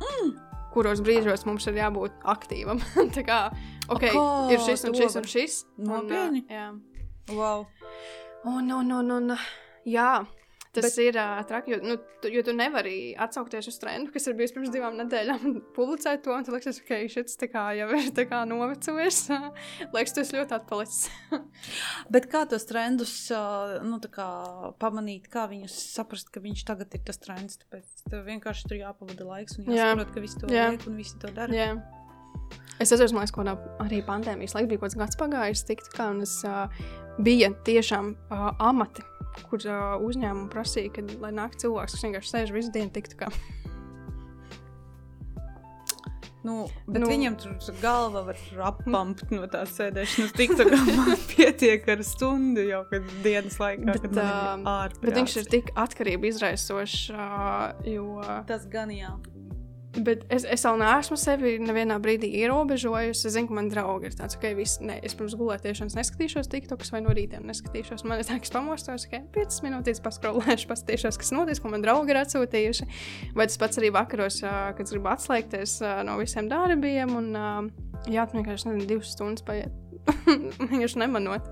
Speaker 2: Mm. Kuros brīžos mums ir jābūt aktīvam. Tā kā, ok,
Speaker 1: Kā
Speaker 2: ir šis un šis un šis.
Speaker 1: Nopietni? Wow.
Speaker 2: Un, un, un, un, jā. Tas
Speaker 1: Bet-
Speaker 2: ir uh, traki, jo, nu, tu, jo tu nevari atsaukties uz trendu, kas ir bijis pirms divām nedēļām, un publicēt to. Un tu liekas, ka šis tā kā jau ir novecojis. liekas, tas ļoti atpalicis.
Speaker 1: Bet kā tos trendus ā, nu, kā pamanīt, kā viņus saprast, ka viņš tagad ir tas trends? Tāpēc tev vienkārši tur jāpavada laiks un
Speaker 2: Jā.
Speaker 1: jāsaprot, ka visi to
Speaker 2: Jā.
Speaker 1: liek un visi to dara.
Speaker 2: Jā. Es atceros, ka arī pandēmijas laikā bija kaut kāds gads pagājis, tiktu, kā, un es uh, bija tiešām uh, amati, kur uh, uzņēmumi prasīja, ka, lai nāk cilvēks, kas vienkārši sēž visu dienu, tiktu kā.
Speaker 1: Nu, bet
Speaker 2: Nu.
Speaker 1: viņam tur galva var appampt no tās sēdēšanas. Tik tā man pietiek ar stundu jau dienas laikā,
Speaker 2: Bet,
Speaker 1: kad
Speaker 2: ā,
Speaker 1: ir ārprāts.
Speaker 2: Bet viņš ir tik atkarību izraisošs, uh, jo.
Speaker 1: Tas gan jā.
Speaker 2: Bet es, es vēl neesmu sevi nevienā brīdī ierobežojusi. Es zinu, ka man draugi ir tāds, ka okay, ne, es pirms gulēšanas neskatīšos TikTokus vai no rīta neskatīšos. Man ir tā, ka es pamostos, ka 5 minūtes paskrolēšu, paskatīšos, kas notiek, ko man draugi ir atsūtījuši. Vai tas pats arī vakaros, kad es gribu atslēgties no visiem darbiem un ā, jā, tu vienkārši nezinu, divas stundas paiet. vienkārši nemanot.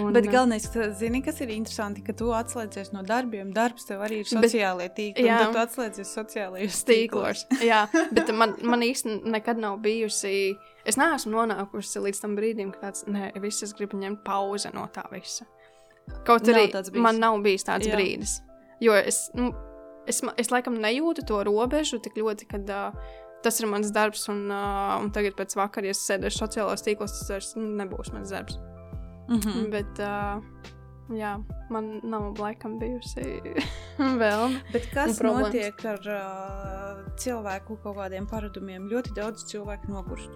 Speaker 2: Un,
Speaker 1: Bet
Speaker 2: ā,
Speaker 1: galvenais, zini, kas ir interesanti, ka tu atslēdzies no darbiem. Darbs tev arī ir sociālajie tīkli.
Speaker 2: jā.
Speaker 1: Tu atslēdzies sociālajos
Speaker 2: Stīklos. Jā, bet man, man īstenībā nekad nav bijusi. Es neesmu nonākusi līdz tam brīdim, kad tāds, nē, viss es gribu ņemt pauzi no tā visa. Kaut
Speaker 1: Nav
Speaker 2: arī
Speaker 1: bijis.
Speaker 2: man nav bijis tāds
Speaker 1: Jā.
Speaker 2: Brīdis. Jo es, nu, es, ma- es laikam nejūtu to robežu tik ļoti, kad uh, tas ir mans darbs, un, uh, un tagad pēc vakara, ja es sēdēšu sociālajos tīklos, tas vairs nebūs mans darbs.
Speaker 1: Mm -hmm.
Speaker 2: Bet, uh, jā, man nav laikam bijusi vēlme.
Speaker 1: Bet kas notiek ar uh, cilvēku kaut kādiem paradumiem? Ļoti daudz cilvēku nogurst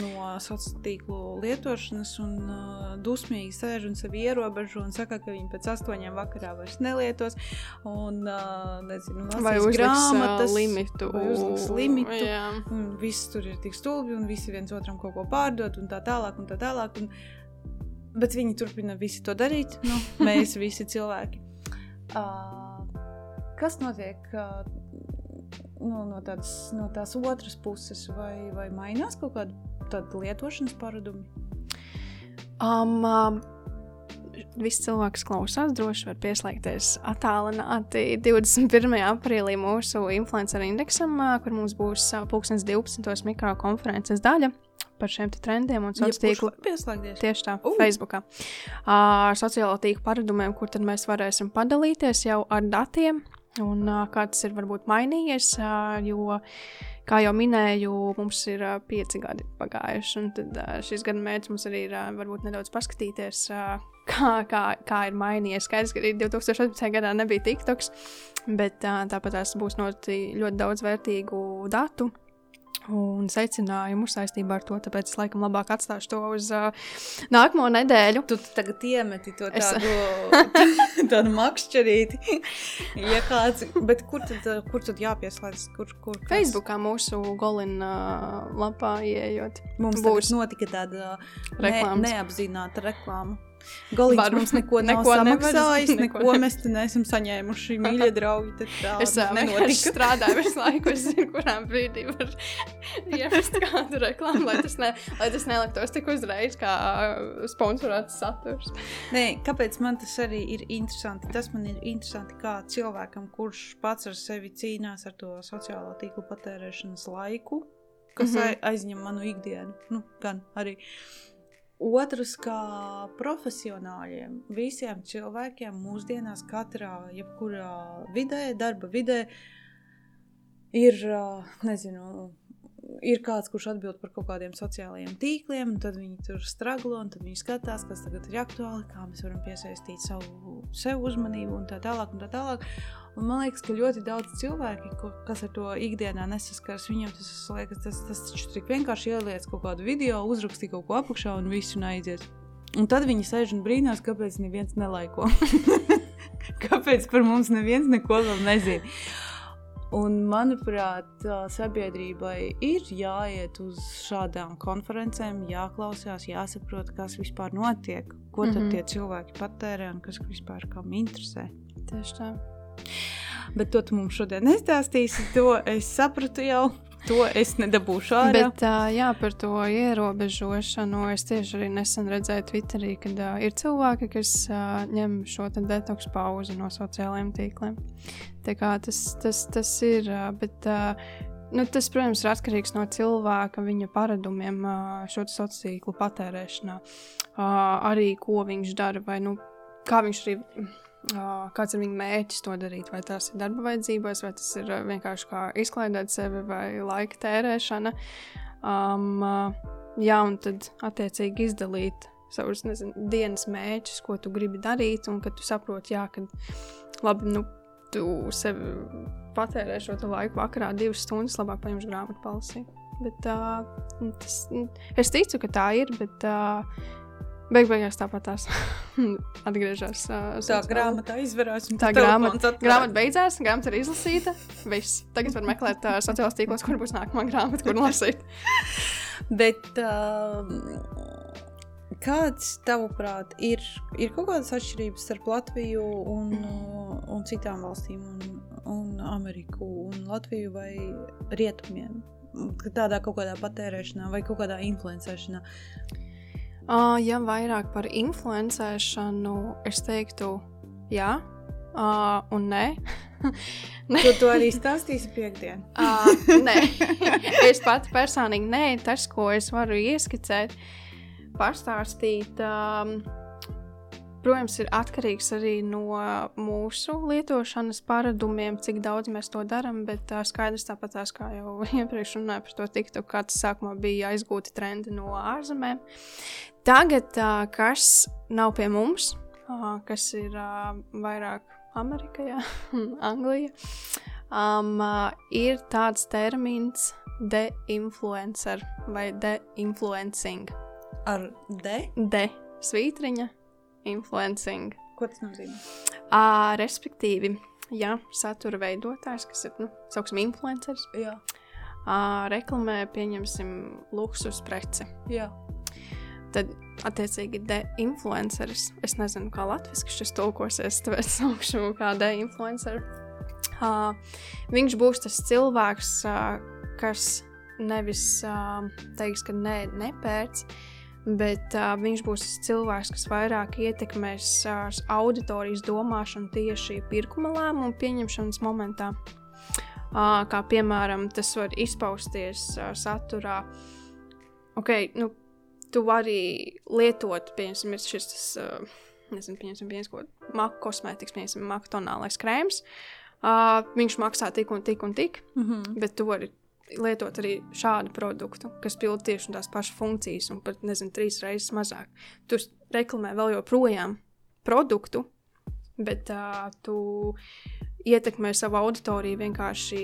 Speaker 1: no sociālo tīklu lietošanas, un uh, dusmīgi sēž un sevi ierobežo un saka, ka viņi pēc astoņiem vakarā vairs nelietos. Un, uh, nezinu,
Speaker 2: Vai uzliks
Speaker 1: grāmatas,
Speaker 2: limitu?
Speaker 1: vai uzliks limitu.
Speaker 2: Jā.
Speaker 1: Un viss tur ir tik stulbi, un visi viens otram kaut ko pārdod, un tā tālāk. Un tā tālāk un... Bet viņi turpina visi to darīt. Nu, mēs visi cilvēki. Uh, kas notiek uh, nu, no, tādas, no tās otras puses? Vai, vai mainās kaut kāda lietošanas paradumi?
Speaker 2: Um, um, Visi cilvēki, kas klausās, droši var pieslēgties attālināti 21. aprīlī mūsu influenceru indeksam, ā, kur mums būs ā, pulkstens 12. mikrokonferences daļa par šiem trendiem un sociālo tīklu.
Speaker 1: pieslēgties.
Speaker 2: Tieši tā, uh. Facebook. Ar sociālo tīklu paradumiem, kur tad mēs varēsim padalīties jau ar datiem un kā tas ir varbūt mainījies. Jo, kā jau minēju, mums ir pieci gadi pagājuši, un tad, šis gada mērķis mums arī ir varbūt nedaudz paskatīties. Kā, kā, kā ir mainījies. Skaidrs, ka arī 2018. gadā nebija TikToks, bet tāpat tās būs ļoti, ļoti daudz vērtīgu datu un secinājumu saistībā ar to. Tāpēc es laikam labāk atstāšu to uz uh, nākamo nedēļu.
Speaker 1: Tu tagad iemeti to
Speaker 2: Es-
Speaker 1: tādu, tādu makšķerīti. ja kāds, bet kur tad, kur tad jāpieslēdz? Kur, kur, kas?
Speaker 2: Facebookā mūsu golina lapā ieejot.
Speaker 1: Mums
Speaker 2: būs.
Speaker 1: notika tāda ne, neapzināta reklāma. Galīgi
Speaker 2: Varu.
Speaker 1: mums neko
Speaker 2: Neko
Speaker 1: samaksājis,
Speaker 2: neko
Speaker 1: neko mēs te neesam saņēmuši, mīļie draugi. Tad tā
Speaker 2: Es uh,
Speaker 1: nenotika.
Speaker 2: strādāju visu laiku, es zinu, kurā brīdī var ievest kādu reklāmu, lai tas, ne, lai tas neliktos tik uzreiz kā uh, sponsorēts saturs.
Speaker 1: Nē, kāpēc man tas arī ir interesanti? Tas man ir interesanti kā cilvēkam, kurš pats ar sevi cīnās ar to sociālo tīklu patērēšanas laiku, kas mm. -hmm. aizņem manu ikdienu. Nu, gan arī. Otrs, kā profesionāļiem, visiem cilvēkiem mūsdienās, katrā, jebkurā vidē, darba vidē, ir, nezinu, ir kāds, kurš atbild par kaut kādiem sociālajiem tīkliem, un tad viņi tur strāglo, un tad viņi skatās, kas tagad ir aktuāli, kā mēs varam piesaistīt savu sev uzmanību, un tā tālāk. Un tā tālāk. Un man liekas, ka ļoti daudz cilvēki, ko, kas ar to ikdienā nesaskars, viņiem tas liekas, tas, tas taču tik vienkārši ieliec kaut kādu video, uzrakstīt kaut ko apakšā un viss un aiziet. Un tad viņi sēž un brīnās, kāpēc neviens nelaiko. kāpēc par mums neviens neko vēl nezina. Un, manuprāt, sabiedrībai ir jāiet uz šādām konferencēm, jāklausās, jāsaprot, kas vispār notiek, ko tad
Speaker 2: Mhm.
Speaker 1: tie cilvēki patērē un kas vispār kam interesē.
Speaker 2: Tieši tā.
Speaker 1: Bet to tu mums šodien nestāstīsi. To es sapratu jau. To es nedabūšu ārā.
Speaker 2: Bet uh, jā, par to ierobežošanu es tieši arī nesen redzēju Twitterī, kad uh, ir cilvēki, kas uh, ņem šo te detoksu pauzi no sociālajiem tīkliem. Tā kā tas, tas, tas ir, uh, bet uh, nu, tas, protams, ir atkarīgs no cilvēka, viņa paradumiem šo sociālo tīklu patērēšanā. Arī ko viņš dara, vai nu, kā viņš arī. Kāds ir viņa mērķis to darīt? Vai tas ir darba vajadzībās, vai tas ir vienkārši kā izklaidēt sevi, vai laika tērēšana. Um, jā, un tad attiecīgi izdalīt savus nezinu, dienas mērķus, ko tu gribi darīt, un kad tu saproti, jā, ka labi, nu, tu sev patērē šo laiku vakarā divas stundas, labāk paņemšu grāmatu palasīt. Bet uh, tas, es ticu, ka tā ir, bet uh, beig beigās tāpat tās atgriežas. Uh,
Speaker 1: tā grāmatā izvērās.
Speaker 2: Tā grāmata, grāmata beidzās, grāmata ir izlasīta. Viss. Tagad var meklēt uh, sociālās tīklos, kur būs nākamā grāmata, kur lasīt.
Speaker 1: Bet uh, kāds, tavuprāt, ir, ir kaut kādas atšķirības starp Latviju un, un citām valstīm, un, un Ameriku, un Latviju vai Rietumiem? Tādā kaut kādā patērēšanā vai kaut kādā influencēšanā.
Speaker 2: Uh, ja vairāk par influencēšanu, es teiktu, jā, uh, un nē.
Speaker 1: To tu arī stāstīsi piekdien.
Speaker 2: uh, nē, es pati personīgi nē, tas, ko es varu ieskicēt, pastāstīt. Um, Protams, ir atkarīgs arī no mūsu lietošanas paradumiem, cik daudz mēs to darām. Bet uh, skaidrs, tāpat tās, kā jau iepriekš runāju par to, TikTok, kā tas sākumā bija aizgūti trendi no ārzemēm. Tagad, uh, kas nav pie mums, uh, kas ir uh, vairāk Amerikā, Anglijā, um, uh, ir tāds termins de-influencer vai de-influencing.
Speaker 1: Ar D?
Speaker 2: De svītriņa, influencing.
Speaker 1: Ko tas nozīmē?
Speaker 2: Uh, respektīvi, ja satura veidotājs, kas ir, nu, sauksim, influenceris,
Speaker 1: Jā,
Speaker 2: uh, reklamē, pieņemsim, luksus preci.
Speaker 1: jā.
Speaker 2: Tad, attiecīgi, de-influenceris. Es nezinu, kā latviešu šis tulkosies, tāpēc saukšu kā de-influencer. Uh, viņš būs tas cilvēks, uh, kas nevis uh, teiks, ka nē, nepērc, bet uh, viņš būs cilvēks, kas vairāk ietekmēs uh, auditorijas domāšanu tieši pirkuma lēmumu pieņemšanas momentā. Uh, kā piemēram, tas var izpausties uh, saturā. Okay, nu, tu vari lietot, piemēram, šis, tas, uh, nezinu, viens ko maku kosmētikas, piemēram, maku tonālais krēms. Uh, viņš maksā tik un tik un tik,
Speaker 1: Mm -hmm.
Speaker 2: bet tu vari lietot arī šādu produktu, kas pild tieši tās pašas funkcijas un pat, nezinu, trīs reizes mazāk. Tu reklamē vēl joprojām produktu, bet uh, tu ietekmē savu auditoriju vienkārši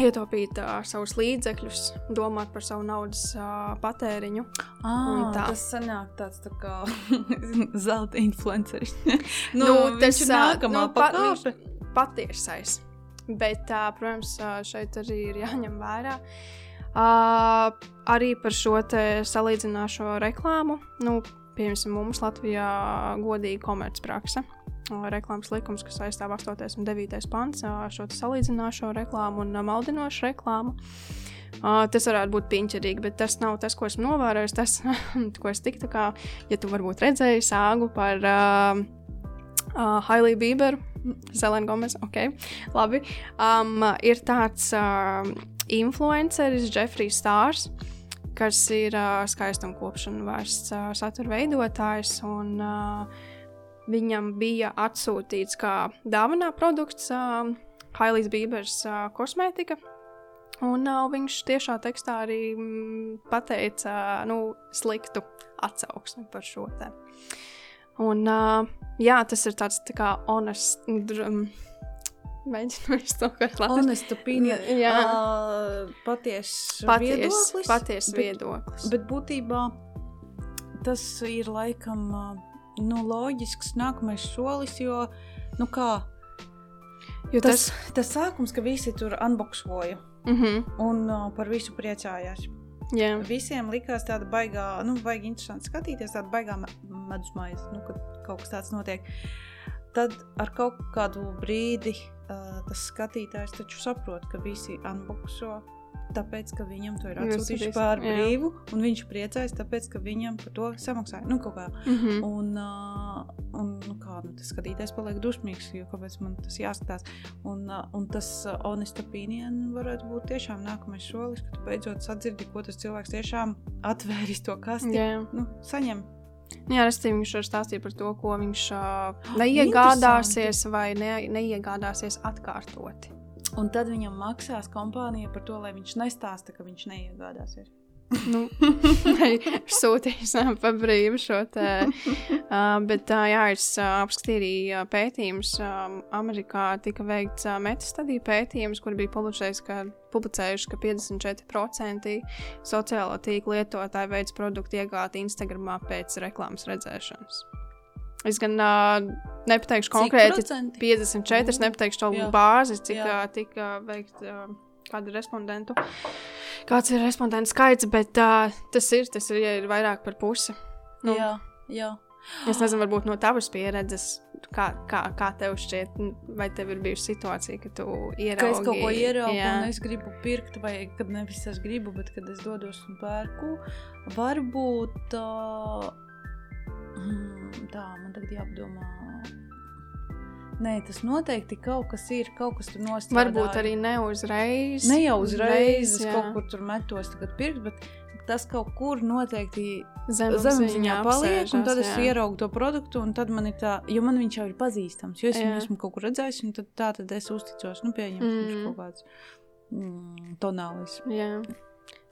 Speaker 2: ietaupīt uh, savus līdzekļus, domāt par savu naudas uh, patēriņu.
Speaker 1: Ah,
Speaker 2: tā.
Speaker 1: tas sanāk tāds tā kā zelta influenceris.
Speaker 2: Nu,
Speaker 1: tas ir nākamā
Speaker 2: pa-
Speaker 1: pakāpe.
Speaker 2: viņš Patiesais. Bet, uh, protams, šeit arī ir jāņem vērā. Uh, arī par šo salīdzinošo reklāmu. Nu, Piemēram, mums Latvijā godīga komercprakse. Reklāmas likums, kas aizstāv 8. un 9. pants, šo salīdzinošo reklāmu un maldinošu reklāmu. Uh, tas varētu būt piņķerīgi, bet tas nav tas, ko esmu novērojis. Tas, ko es tiktu, kā, ja tu varbūt redzēji sāgu par uh, uh, Hailiju Bīberu, Selena Gomez, ok, labi. Um, ir tāds uh, influenceris, Jeffrey Stars. Uh, kas ir uh, skaistuma kopšana vērsts uh, satura veidotājs. Un, uh, viņam bija atsūtīts kā dāvanā produkts uh, Hailijas Bībers uh, kosmētika. Un uh, viņš tiešā tekstā arī mm, pateica nu, sliktu atsauksmi par šo te. Un, uh, jā, tas ir tāds tā kā honest. Um, Mēģinu iztulkot labi.
Speaker 1: Honest opinion. Jā. Uh, patiesa
Speaker 2: paties,
Speaker 1: viedoklis.
Speaker 2: Paties
Speaker 1: bet,
Speaker 2: viedoklis.
Speaker 1: Bet būtībā tas ir laikam nu, loģisks nākamais solis, jo, nu kā,
Speaker 2: jo
Speaker 1: tas, tas, tas sākums, ka visi tur unboxoja
Speaker 2: mm -hmm.
Speaker 1: un uh, par visu priecājās.
Speaker 2: Jā.
Speaker 1: Visiem likās tāda baigā, nu, baigi interesanti skatīties, tāda baigā medus maize, nu, kad kaut kas tāds notiek. Tad ar kaut kādu brīdi uh, tas skatītājs taču saprot, ka visi unboxo. Tāpēc, ka viņam to ir atsūtījuši par brīvu, un viņš priecājas, tāpēc, ka viņam par to samaksāja. Nu, kā.
Speaker 2: Mm -hmm.
Speaker 1: Un, uh, un nu, kā nu, tas skatītājs paliek dusmīgs, jo kāpēc man tas jāskatās. Un, uh, un tas uh, honest opinion varētu būt tiešām nākamais solis, kad tu beidzot sadzirdi, ko tas cilvēks tiešām atvēris to kasti.
Speaker 2: Jā.
Speaker 1: Nu, saņem
Speaker 2: Nu jā, restīvi viņš var stāstīt par to, ko viņš uh, neiegādāsies vai ne, neiegādāsies atkārtoti.
Speaker 1: Un tad viņam maksās kompānija par to, lai viņš nestāsta, ka viņš neiegādāsies.
Speaker 2: nu, sūtījis uh, pa brīvu šo te. Uh, bet, uh, jā, es uh, apskatīju arī pētījumus. Um, Amerikā tika veikts uh, metastadija pētījums, kur bija publicējis, ka publicējuši, ka 54% sociālo tīklu lietotāju veids produktu iegāti Instagramā pēc reklāmas redzēšanas. Es gan uh, nepateikšu konkrēti 54, mm. nepateikšu to Jā. bāzi, cik Jā. uh, tika veikt uh, kādu respondentu. Kāds ir respondentu skaits, bet uh, tas ir, tas ir, ja ir vairāk par pusi.
Speaker 1: Nu, jā, jā.
Speaker 2: Es nezinu, varbūt no tavas pieredzes, kā, kā, kā tev šķiet, vai tev ir bijusi situācija, ka tu ieraugi,
Speaker 1: ka es kaut ko ieraugu, un es gribu pirkt, vai kad nevis es gribu, bet kad es dodos un pērku, varbūt tā, hmm, tā man tagad jāapdomā. Nē, tas noteikti kaut kas ir, kaut kas tur nostādīts.
Speaker 2: Varbūt arī ne uzreiz.
Speaker 1: Ne jau uzreiz, es kaut kur tur metos tagad pirkt, bet tas kaut kur noteikti zemapziņā paliek, un tad es jā. ieraugu to produktu, un tad man ir tā, jo man viņš jau ir pazīstams, jo es jā. viņu esmu kaut kur redzējis, un tad tā tad es uzticos, nu, pieņemsim, mm. viņš kaut kāds mm, tonālis.
Speaker 2: Jā.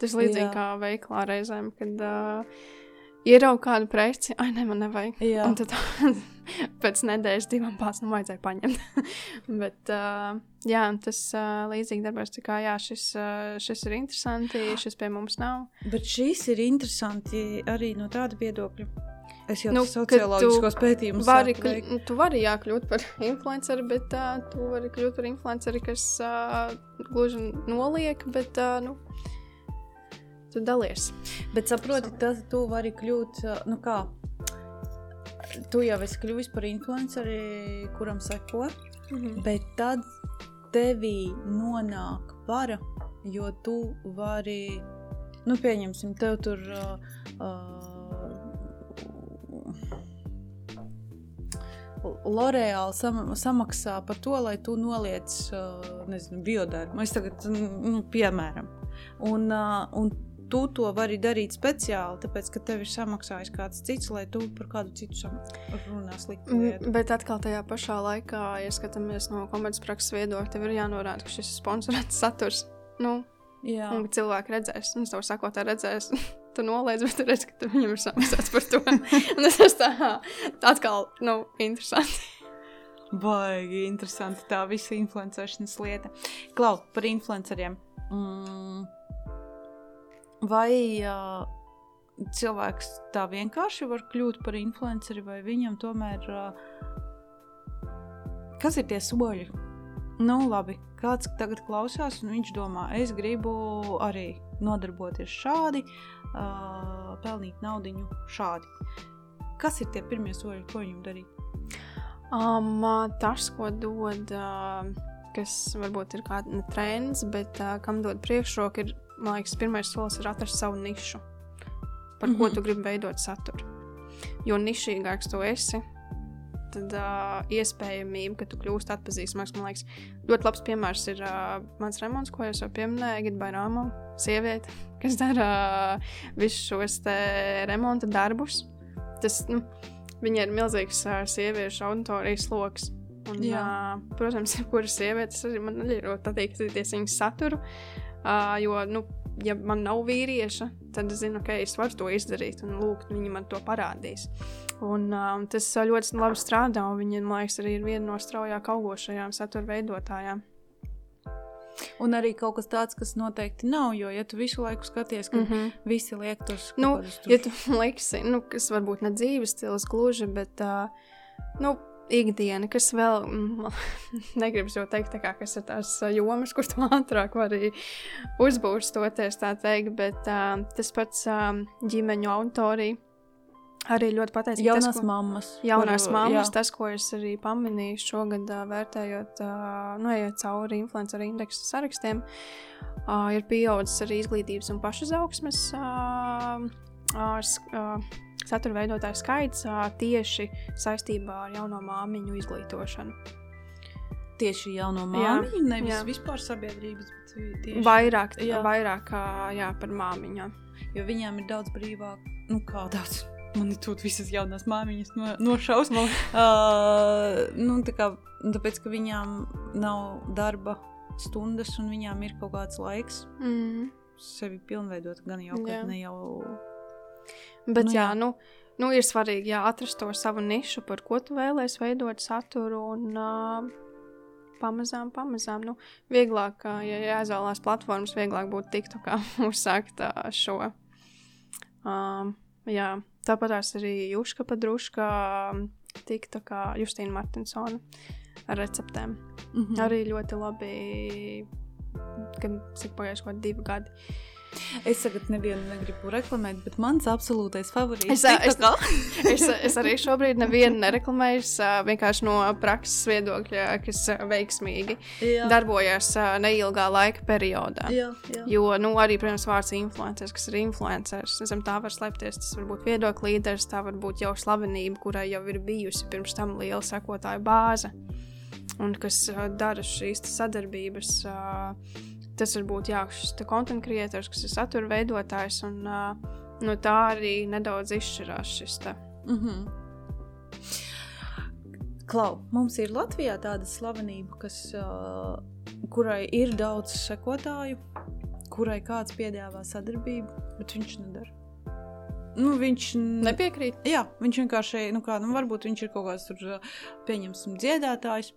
Speaker 2: Tas līdzīgi jā. kā veiklā reizēm, kad uh, ieraugu kādu preci, ai, ne, man nevajag. Jā. Un tad pēc nedēļas, divām pāris, nu, vajadzēja paņemt. Bet, uh, jā, tas uh, līdzīgi darbos, tā kā, jā, šis, uh, šis ir interesanti, šis pie mums nav.
Speaker 1: Bet šis ir interesanti arī no tāda viedokļa. Es jau nu, socioloģiskos pētījumus
Speaker 2: vari, kļu, tu vari jā, kļūt par influenceri, bet uh, tu vari kļūt par influenceri, kas uh, gluži noliek, bet, uh, nu, tu dalies.
Speaker 1: Bet saproti, tas tu vari kļūt, nu kā, tu jau esi kļuvis par influenceri, kuram seko, mm -hmm. bet tad tevī nonāk vara, jo tu vari, nu pieņemsim, tev tur uh, uh, L'Oreāli sam, samaksā par to, lai tu noliec, uh, nezinu, biodarbu. Es tagad, nu, piemēram. Un, uh, un tu to vari darīt speciāli, tāpēc, ka tev ir samaksājis kāds cits, lai tu par kādu citu runā sliktu
Speaker 2: mm, lietu. Bet atkal tajā pašā laikā, ja skatāmies no komercprakses viedokļa, tev ir jānorāda, ka šis ir sponsorēts saturs. Nu, Jā. Un cilvēki redzēs, un es tev saku, tā redzēs. tu noliedz, bet tu redz, ka viņam ir samaksāts par to. un tas tā, tā atkal, nu, interesanti.
Speaker 1: Baigi interesanti tā visa influencēšanas lieta. Klau, par influenceriem. Mm Vai uh, cilvēks tā vienkārši var kļūt par influenceri, vai viņam tomēr. Uh, kas ir tie soļi? Nu, labi, kāds tagad klausās, un viņš domā, es gribu arī nodarboties šādi, uh, pelnīt naudu šādi. kas ir tie pirmie soļi, ko viņam darīt?
Speaker 2: Um, tas, ko dod, uh, kas varbūt ir kāda ne trends, bet uh, kam dod priekšroku, ir, man liekas, pirmais solis ir atrast savu nišu, par mm -hmm. ko mhm. tu gribi veidot saturu. Jo nišīgāks tu esi, tad uh, iespējamība, ka tu kļūsi atpazīstamāks, man liekas, ļoti labs piemērs ir uh, mans remonts, ko jau pieminēju, Gita Rāmam, sieviete, kas dara uh, visus šos remonta darbus. Tas, nu, viņa ir milzīgs uh, sieviešu auditorijas lokus. Un, uh, protams, jebkura sieviete, tas arī man ļoti patīk skatīties viņas saturu. Uh, jo, nu, ja man nav vīrieša, tad es zinu, ka es varu to izdarīt, un lūk, viņi man to parādīs. Un, um, tas ļoti labi strādā, un viņi, man liekas, arī ir viena no straujāk augošajām satura veidotājām.
Speaker 1: Un arī kaut kas tāds, kas noteikti nav, jo, ja tu visu laiku skaties, ka mm -hmm. visi liek tos
Speaker 2: nu, tur... ja tu liksi, nu, kas varbūt ne dzīves stils gluži, bet, uh, nu, ikdiena, kas vēl, mm, negribas jau teikt, kā, kas ir tās jomas, kur tu ātrāk vari uzbūstoties, tā teikt, bet uh, tas pats uh, ģimeņu autorija Arī ļoti pateicīgs.
Speaker 1: Jaunās tas, ko, mammas.
Speaker 2: Jaunās kuru, mammas, jā. tas, ko es arī pamanīju šogad, uh, vērtējot, uh, nu, ejot cauri influenceru indeksu sarakstiem, uh, ir pieaudzis arī izglītības un pašizaugsmes uh, uh, satura veidotāju skaits tieši saistībā ar jauno māmiņu izglītošanu.
Speaker 1: Tieši jauno māmiņu, jā, nevis jā. vispār sabiedrības, bet tieši
Speaker 2: vairāk, jā. vairāk jā, par māmiņām.
Speaker 1: Jo viņām ir daudz brīvāk, nu kā daudz Man ir tūlīt visas jaunās māmiņas no, nošausmas. uh, nu, tā kā, tāpēc, ka viņām nav darba stundas un viņām ir kaut kāds laiks mm. sevi pilnveidot, gan jau, kad ne jau.
Speaker 2: Bet nu, jā, jā. Nu, nu, ir svarīgi jā, atrast to savu nišu, par ko tu vēlēsies veidot saturu. Un, uh, pamazām, pamazām. Nu, vieglāk, ja jāizvēlās platformas, vieglāk būtu tiktu kā uzsākt šo. Um, jā, Tāpat arī Juška Padruška tika tā kā Justīna Martinsona ar receptēm. Mm -hmm. Arī ļoti labi, kad cik pagājuši kaut divi gadi.
Speaker 1: Es tagad nevienu negribu reklamēt, bet mans absolūtais favorīts
Speaker 2: es, es, es, es arī šobrīd nevienu nereklamēju. Vienkārši no prakses viedokļa, kas veiksmīgi jā. darbojas neilgā laika periodā. Jā, jā. Jo nu, arī, protams, vārds influenceris, kas ir influenceris, zem tā var slēpties. Tas var būt viedokļu līderis, tā var būt jau slavenība, kurai jau ir bijusi pirms tam liela sekotāju bāze. Un kas dara šīs sadarbības. Uh, tas var būt jā, šis content creators, kas ir satura veidotājs, un uh, no tā arī nedaudz izšķirās šis. Te. Mm -hmm.
Speaker 1: Klau, mums ir Latvijā tāda slavenība, kas, uh, kurai ir daudz sekotāju, kurai kāds piedāvā sadarbību, bet viņš nedara. Nu, viņš
Speaker 2: nepiekrīt.
Speaker 1: Jā, viņš vienkārši, nu, kā, nu, varbūt viņš ir kaut kāds tur, pieņemsim, dziedātājs,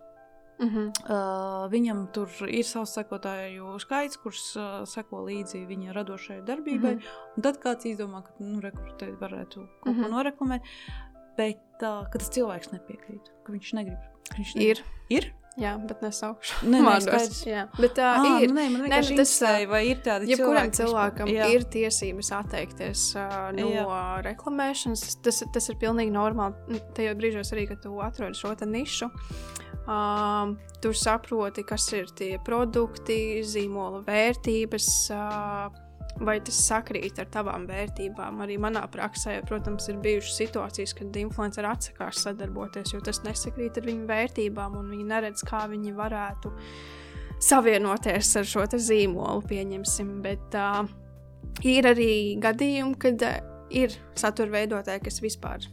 Speaker 1: Uh -huh. uh, viņam tur ir savs sekotāju skaits, kurš uh, seko līdzi viņa radošajai darbībai. Uh -huh. Tad kāds izdomā, ka nu, rekrutēt varētu kaut uh -huh. ko noreklamēt, bet uh, tas cilvēks nepiekrīt, ka viņš negrib. Viņš
Speaker 2: negrib. Ir.
Speaker 1: ir?
Speaker 2: Jā, bet nesaukšu.
Speaker 1: Nē, nē, skaidrs.
Speaker 2: Jā, bet tā uh, ir.
Speaker 1: Nu, nē, man nē, tas ir. Vai ir tādi
Speaker 2: ja cilvēki? cilvēkam jā. ir tiesības atteikties uh, no jā. reklamēšanas, tas, tas ir pilnīgi normāli. Tajos brīžos arī, kad tu atrodi šo nišu. Um, tur saproti, kas ir tie produkti, zīmola vērtības, uh, vai tas sakrīt ar tavām vērtībām. Arī manā praksē, protams, ir bijušas situācijas, kad influenceri atsakās sadarboties, jo tas nesakrīt ar viņu vērtībām, un viņi neredz, kā viņi varētu savienoties ar šo zīmolu, pieņemsim. Bet uh, ir arī gadījumi, kad uh, ir satura veidotāji, kas vispār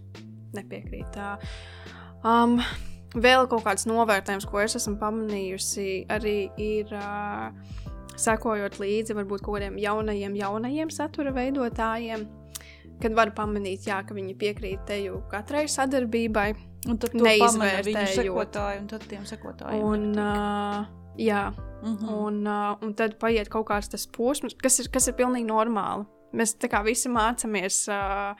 Speaker 2: nepiekrīt. Uh, um, Vēl kaut kāds novērtējums, ko es esmu pamanījusi, arī ir uh, sekojot līdzi varbūt kaut kādiem jaunajiem, jaunajiem satura veidotājiem, kad var pamanīt, jā, ka viņi piekrīt teju katrai sadarbībai.
Speaker 1: Un tad neizvērtējot sekotāju, un tad tiem sekotājiem.
Speaker 2: Un, uh, jā, mm -hmm. un, uh, un tad paiet kaut kāds tas posms, kas ir, kas ir pilnīgi normāli. Mēs tā kā visi mācāmies. Uh,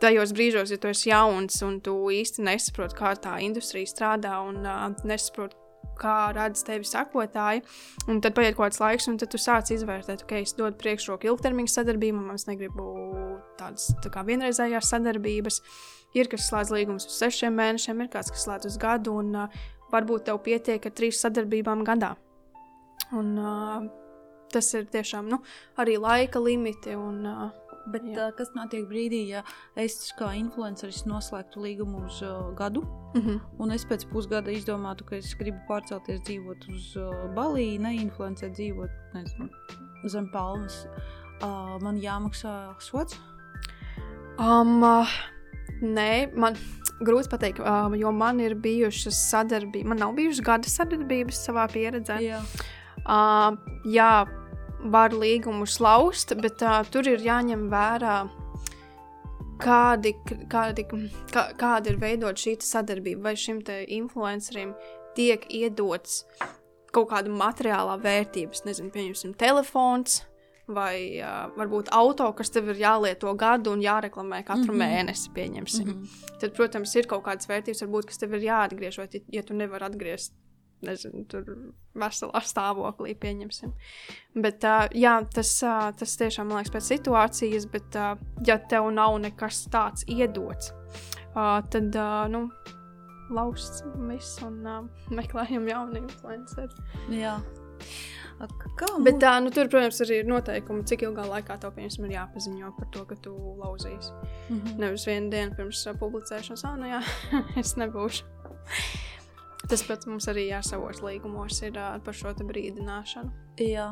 Speaker 2: tajos brīžos, ja tu esi jauns un tu īsti nesaproti, kā tā industrija strādā un uh, nesaproti, kā redz tevi sakotāji. Un tad paiet kaut kāds laiks, un tu sāc izvērtēt, ka okay, es dodu priekšroku ilgtermiņa sadarbībām, es negribu tādas tā kā vienreizējās sadarbības. ir kas slēdz līgumus uz sešiem mēnešiem, ir kāds, kas slēdz uz gadu, un uh, varbūt tev pietiek ar trīs sadarbībām gadā. Un, uh, tas ir tiešām nu, arī laika limiti. Un, uh,
Speaker 1: Bet jā. uh, kas notiek brīdī, ja es kā influenceris noslēgtu līgumu uz uh, gadu,
Speaker 2: mm -hmm.
Speaker 1: un es pēc pusgada izdomātu, ka es gribu pārcelties dzīvot uz uh, Baliju, neinfluencēt, dzīvot nezinu, zem palmas, uh, man jāmaksā sots?
Speaker 2: Um, uh, nē, man grūti pateikt, uh, jo man ir bijušas sadarbības, man nav bijušas gada sadarbības savā pieredzē.
Speaker 1: Jā.
Speaker 2: Uh, jā, var līgumu slauzt, bet uh, tur ir jāņem vērā, kādi, kādi, kā, kāda ir veidot šī sadarbība. Vai šim influencerim tiek iedots kaut kāda materiālā vērtības, nezinu, pieņemsim, telefons. Vai uh, varbūt auto, kas tev ir jālieto gadu un jāreklamē katru mm -hmm. mēnesi, pieņemsim. Mm -hmm. Tad, protams, ir kaut kādas vērtības, varbūt, kas tev ir jāatgriež, vai ja tu nevari atgriezt nezinu, tur veselā stāvoklī, pieņemsim. Bet, uh, jā, tas, uh, tas tiešām man liekas pēc situācijas, bet, uh, ja tev nav nekas tāds iedots, uh, tad, uh, nu, lausts viss un uh, meklējam jaunu influenceru.
Speaker 1: Jā.
Speaker 2: Kā Bet tā, nu, tur, protams, arī ir noteikumi, cik ilgā laikā tev piemēram, ir jāpaziņo par to, ka tu lauzīsi. Mm -hmm. Nevis vienu dienu pirms publicēšanas, ah, nu jā, es nebūšu. Tas pats mums arī jāsavos līgumos ir uh, par šo brīdināšanu.
Speaker 1: Jā.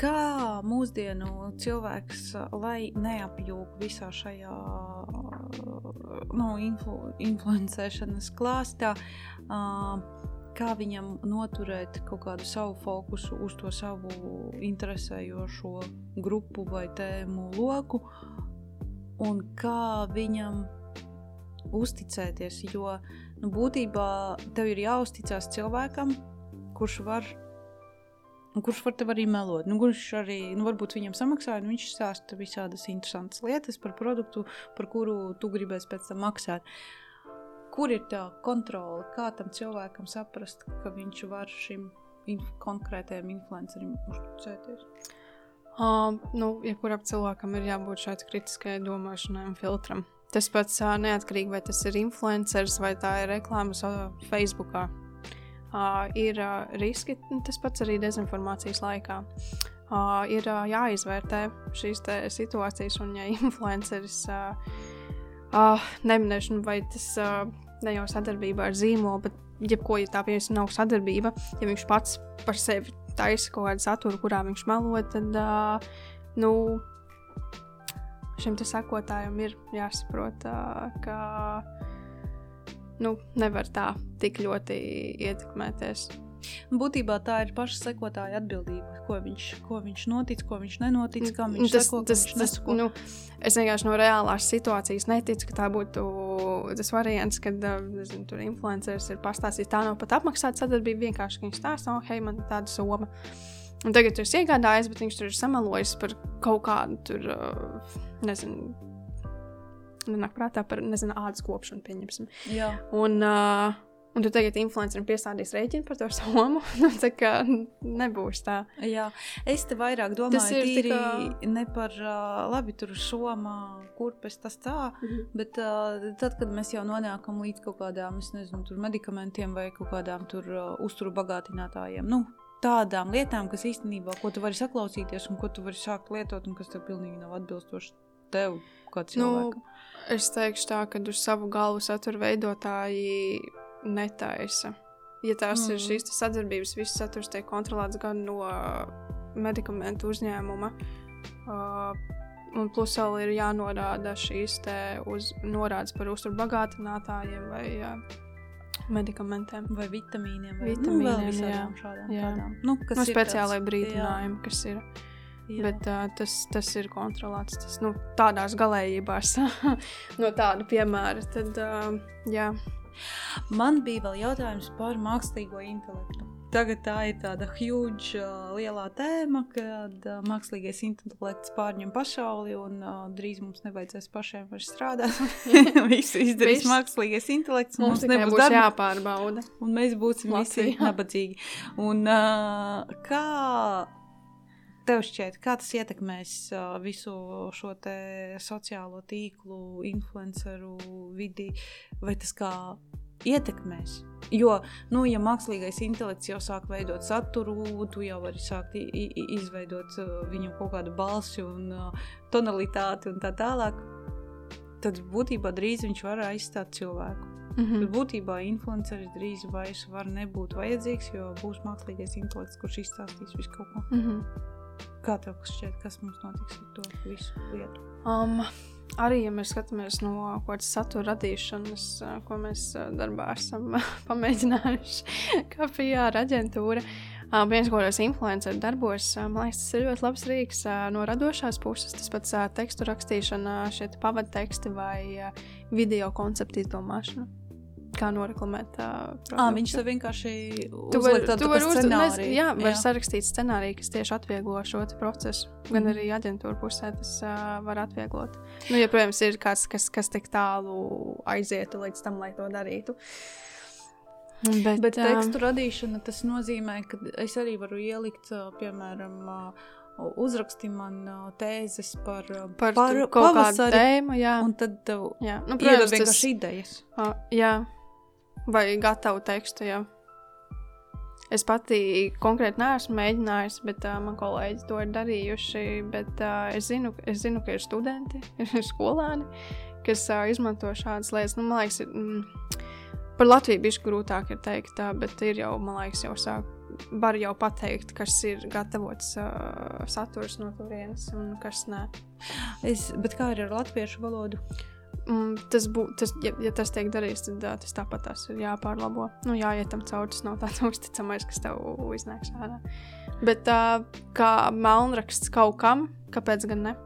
Speaker 1: Kā mūsdienu cilvēks, lai neapjūg visā šajā nu, influ, influencēšanas klāstā, uh, kā viņam noturēt kaut kādu savu fokusu uz to savu interesējošo grupu vai tēmu loku, un kā viņam uzticēties, jo nu, būtībā tev ir jāuzticas cilvēkam, kurš var. Kurš var tev arī melot? Nu, kurš arī, nu, varbūt viņam samaksāja, un viņš stāsta visādas interesantas lietas par produktu, par kuru tu gribēsi pēc tam maksāt. Kur ir tā kontrole? Kā tam cilvēkam saprast, ka viņš var šim inf konkrētajam influencerim uzticēties?
Speaker 2: Uh, nu, jebkuram cilvēkam ir jābūt šādai kritiskai domāšanai un filtram. Tas pats uh, neatkarīgi, vai tas ir influenceris vai tā ir reklāmas uh, Facebook. Uh, ir uh, riski, tas pats arī dezinformācijas laikā. Uh, ir uh, jāizvērtē šīs situācijas, un ja influenceris uh, uh, neminēšu, vai tas uh, ne jau sadarbībā ar zīmolu, bet jebko, ja tā piemēram nav sadarbība, ja viņš pats par sevi taisa kaut kādu saturu, kurā viņš melo, tad uh, nu, šim sekotājam ir jāsaprot, ka nu, nevar tā tik ļoti ietekmēties.
Speaker 1: Būtībā tā ir paša sekotāja atbildība, ko viņš, ko viņš notic, ko viņš nenotic, kā viņš
Speaker 2: tas,
Speaker 1: seko,
Speaker 2: tas, viņš tas, nu, es vienkārši no reālās situācijas neticu, ka tā būtu tas variants, kad nezinu, tur influenceris ir pastāstījis, tā nav pat apmaksāta sadarbība, vienkārši viņš stāsta, oh, hei, man ir tāda soma. Un tagad tur ir iegādājies, bet viņš tur ir samalojis par kaut kādu tur, uh, nezinu, nenāk prātā par, nezinu, ādas kopšanu, pieņemsim.
Speaker 1: Jā.
Speaker 2: Un, uh, Un tu tagad influencerim piestādīs rēķinu par to somu. Nu, tā kā nebūs tā.
Speaker 1: Jā, es te vairāk domāju, tas ir tīri kā... ne par uh, labi tur somā, kurpes tas tā, mm -hmm. bet uh, tad, kad mēs jau nonākam līdz kaut kādām, es nezinu, tur medikamentiem vai kaut kādām tur uh, uzturu bagātinātājiem, nu, tādām lietām, kas īstenībā, ko tu vari saklausīties un ko tu vari sākt lietot, un kas tev pilnīgi nav atbilstoši tev, kā cilvēkam. Nu,
Speaker 2: es teikšu tā, ka uz savu galvu satura veidotāji netaisa. Ja tās mm. ir šīs sadarbības, viss saturs tiek kontrolēts gan no medikamentu uzņēmuma. Uh, Un plus vēl ir jānorāda šīs uz, norādes par uzturu bagātinātājiem vai uh, medikamentiem
Speaker 1: vai vitamīniem,
Speaker 2: vai vitamīniem,
Speaker 1: nu,
Speaker 2: jā,
Speaker 1: šādām jā. tādām. Nu,
Speaker 2: kas nu, speciālai brīdinājumi, kas ir. Jā. Bet uh, tas, tas ir kontrolēts. Tas, nu, tādās galējībās, no tāda piemēra. Tad, uh, jā.
Speaker 1: Man bija vēl jautājums par mākslīgo intelektu. Tagad tā ir tāda huge, uh, liela tēma, kad uh, mākslīgais intelekts pārņem pasauli un uh, drīz mums nevajadzēs pašiem vairs strādāt. Visu izdarīs Viss. mākslīgais intelekts.
Speaker 2: Mums, mums nebūs darba, jāpārbauda.
Speaker 1: Un mēs būsim Latvijā. visi nabadzīgi. Un kā tev šķiet, kā tas ietekmēs visu šo sociālo tīklu, influenceru vidi, vai tas kā ietekmēs? Jo, nu, ja mākslīgais intelekts jau sāk veidot saturu, tu jau vari sākt izveidot uh, viņu kaut kādu balsi un uh, tonalitāti un tā tālāk, tad būtībā drīz viņš var aizstāt cilvēku. Mm -hmm. Bet būtībā influenceris drīz vairs var nebūt vajadzīgs, jo būs mākslīgais intelekts, kurš izstāstīs visu kaut ko. Mm -hmm. Kā tev šķiet, kas mums notiks ar to visu lietu?
Speaker 2: Um, arī, ja mēs skatāmies no kaut kādas satura radīšanas, ko mēs darbā esam pamēģinājuši, kā PR aģentūra. Viens no tādiem influenceru darbos, man liekas, tas ir ļoti labs rīks no radošās puses. Tas pats tekstu rakstīšana, šie pavadteksti vai video konceptu izdomāšana kā noreklamēt. Uh,
Speaker 1: à, viņš tev vienkārši uzliek tādu tā scenāriju.
Speaker 2: Jā, var jā. sarakstīt scenāriju, kas tieši atvieglo šo procesu. Gan mm. arī aģentūra pusē tas uh, var atvieglot. Nu, ja, protams, ir kāds, kas, kas tik tālu aizietu līdz tam, lai to darītu.
Speaker 1: Bet, Bet tekstu radīšana tas nozīmē, ka es arī varu ielikt, piemēram, uh, uzraksti man tēzes par,
Speaker 2: par, par kaut kādu tēmu, jā.
Speaker 1: un tad tev jā. Nu, protams, tas... idejas.
Speaker 2: Uh, jā, vai gatavu tekstu. Jā. Es pati konkrēti neesmu mēģinājusi, bet uh, man kolēģi to ir darījuši. Bet, uh, es, zinu, es zinu, ka ir studenti, ir skolēni, kas uh, izmanto šādas lietas. Nu, man liekas, ir, mm, par Latviju bija grūtāk teikt, tā, bet ir jau, man liekas, jau sāk. Var jau pateikt, kas ir gatavots uh, saturs no turienes un kas nē.
Speaker 1: Es, bet kā ir ar latviešu valodu?
Speaker 2: Mm, tas būtu, tas, ja, ja tas tiek darīts, tad uh, tas tāpat tas ir jāpārlabo. Nu, jāiet tam cauri, tas nav tāds uzticamais, kas tev iznāks ārā. Bet uh, kā melnraksts kaut kam, kāpēc gan ne?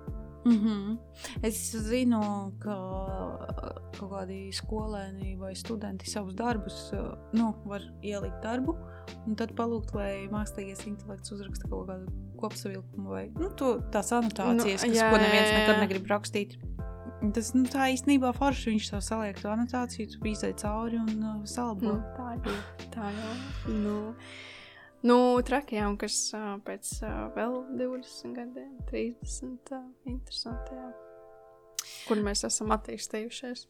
Speaker 1: Mm -hmm. Es zinu, ka kaut kādi skolēni vai studenti savus darbus nu, var ielikt darbu, un tad palūgt, lai mākslīgais intelekts uzraksta kaut kādu kopsavilkumu vai nu, to, tās anotācijas, nu, kas, jā, ko neviens nekad negrib rakstīt. Tas nu, tā īstenībā forši. Viņš to saliek to anotāciju, tu izai cauri un uh, salabo.
Speaker 2: Nu, tā ir. Tā jau. Nu. Nu, trakajām, kas uh, pēc uh, vēl 20 gadiem, 30 uh, interesantiem, kur mēs esam attīstījušies.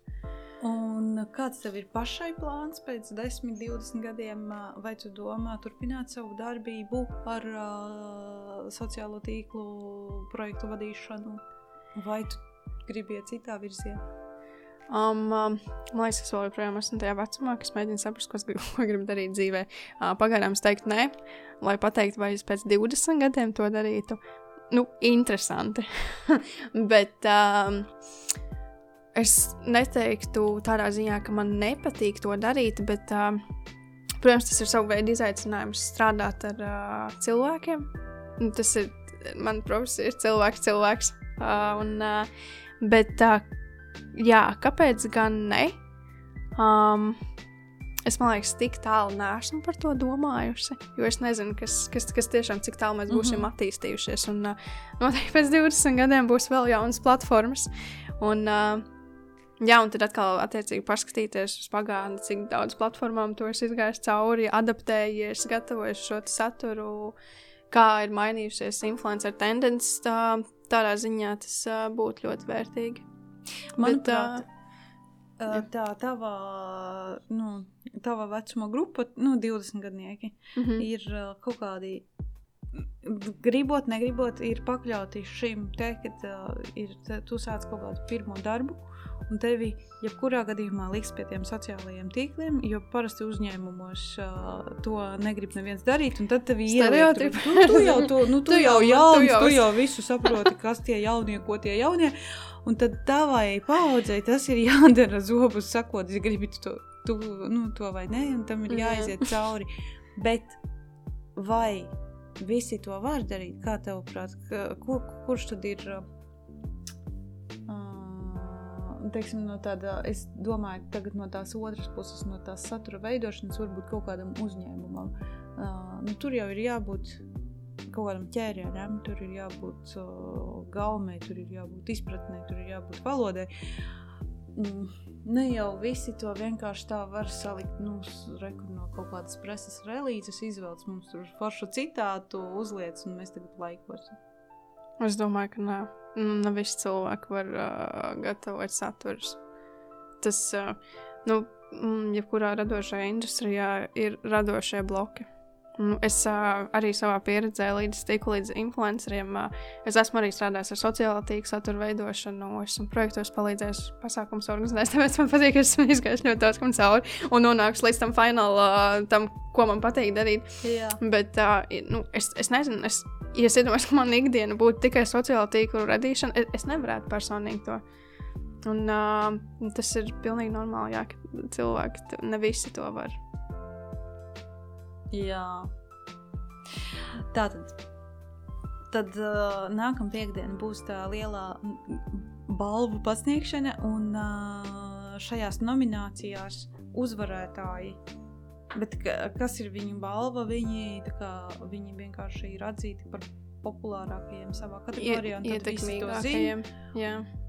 Speaker 1: Un kāds tev ir pašai plāns pēc 10, 20 gadiem? Vai tu domā turpināt savu darbību ar uh, sociālo tīklu projektu vadīšanu? Vai tu gribi iet citā virzienā?
Speaker 2: Um, um, man liekas, es vēl joprojām esmu tajā vecumā, kas mēģina saprast, ko, gribu, ko gribu darīt dzīvē. Uh, pagaidām es teiktu, nē, lai pateiktu, vai es pēc 20 gadiem to darītu. Nu, interesanti. Bet um, es neteiktu tādā ziņā, ka man nepatīk to darīt, bet, um, protams, tas ir savu veidu izaicinājums strādāt ar uh, cilvēkiem. Tas ir, man, protams, ir cilvēks, cilvēks. Uh, un, uh, Bet, uh, jā, kāpēc gan ne? Um, Es domāju, ka tik tālu neesmu par to domājusi. Jo es nezinu, kas, kas, kas tiešām cik tālu mēs būsim mm -hmm. attīstījušies. Un uh, noteikti pēc 20 gadiem būs vēl jaunas platformas. Un, uh, jā, un tad atkal attiecīgi paskatīties uz pagātni, cik daudz platformām to es izgāju cauri, adaptējies, gatavojies šo saturu, kā ir mainījusies influencer tendences. Tā, tādā ziņā tas uh, būtu ļoti vērtīgi.
Speaker 1: Manuprāt, Bet, uh, tā tava, nu, tava vecuma grupa, nu, 20 gadnieki, mm -hmm. ir kaut kādi. Gribot, negribot, ir pakļauti šim te, kad uh, ir, tu sāc kaut kādu pirmo darbu, un tevi jebkurā gadījumā liks pie tiem sociālajiem tīkliem, jo parasti uzņēmumos uh, to negrib neviens darīt, un tad tev ir
Speaker 2: stereotipi.
Speaker 1: Tu, tu jau to, nu, tu, tu jau jauns, tu jau, tu jau visu saproti, kas tie jaunie, ko tie jaunie, un tad tavai paudzei tas ir jādara zobus sakot, es gribu to, tu, nu, to vai ne, un tam ir mhm. jāiziet cauri. Bet vai visi to var darīt? Kā tev prāt, kur, kurš tad ir? Uh, teiksim, no tāda, es domāju, tagad no tās otras puses, no tās satura veidošanas, varbūt kaut kādam uzņēmumam. Uh, nu, tur jau ir jābūt kaut kādam ķērienam, tur ir jābūt uh, gaumei, tur ir jābūt izpratnē, tur ir jābūt valodai. mm, ne jau visi to vienkārši tā var salikt nu, reku, no kaut kādas preses relīzes, izvēlēt mums tur foršu citātu, uzliec, un mēs tagad laikosim.
Speaker 2: Es domāju, ka nē, nu, ne visi cilvēki var uh, gatavot saturus. Tas, uh, nu, jebkurā radošajā industrijā ir radošie bloki. Nu, es uh, arī savā pieredzē līdz tiku līdz influenceriem. Uh, es esmu arī strādājis ar sociālo tīklu saturu veidošanu, esmu projektos palīdzējis pasākums organizēt. Tāpēc man patīk, ka esmu izgājis ļoti daudz kam cauri un nonācis līdz tam finālam, tam, ko man patīk darīt.
Speaker 1: Jā.
Speaker 2: Bet uh, nu, es, es nezinu, es, ja es iedomājos, ka man ikdiena būtu tikai sociālo tīklu radīšana, es, es nevarētu personīgi to. Un, uh, tas ir pilnīgi normāli, jā, ka cilvēki ne visi to var.
Speaker 1: Jā. Tā tad. Tad uh, nākamā piekdiena būs tā lielā balvu pasniegšana, un uh, šajās nominācijās uzvarētāji. Bet kas ir viņu balva? Viņi, kā, viņi vienkārši ir atzīti par populārākajiem savā kategorijā.
Speaker 2: Ietekmīgākajiem.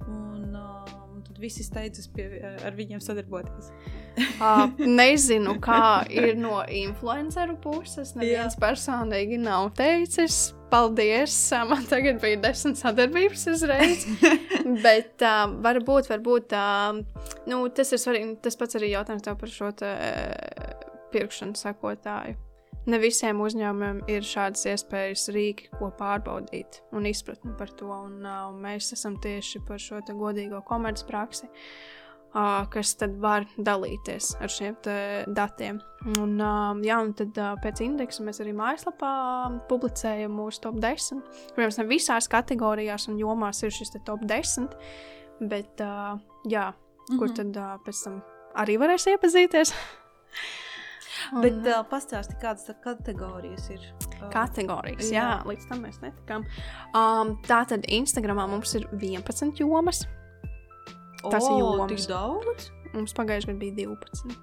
Speaker 1: Un, uh, un tad visi steidzas pie, ar viņiem sadarboties.
Speaker 2: Uh, nezinu, kā ir no influenceru puses. Neviens Jā. personīgi nav teicis. Paldies! Man tagad bija desmit sadarbības uzreiz. Bet uh, varbūt, varbūt uh, nu, tas ir svarīgi. Tas pats arī jautājums tev par šo te, uh, pirkšanu sekotāju. Ne visiem uzņēmumiem ir šādas iespējas rīki, ko pārbaudīt un izpratni par to. Un, uh, mēs esam tieši par šo godīgo komercpraksi. Uh, kas tad var dalīties ar šiem datiem. Un, jā, un tad pēc indeksa mēs arī mājaslapā publicējam mūsu top 10. Protams, ne visās kategorijās un jomās ir šis top 10, bet jā, mm -hmm. kur tad pēc tam arī varēs iepazīties.
Speaker 1: Un, Bet uh, pastāsti, kādas kategorijas ir?
Speaker 2: Uh, kategorijas, jā. jā, līdz tam mēs netikām. Um, tā tad Instagramā mums ir 11 jomas.
Speaker 1: Tas o, ir jomas. Tik daudz?
Speaker 2: Mums pagājušajā gadā bija 12.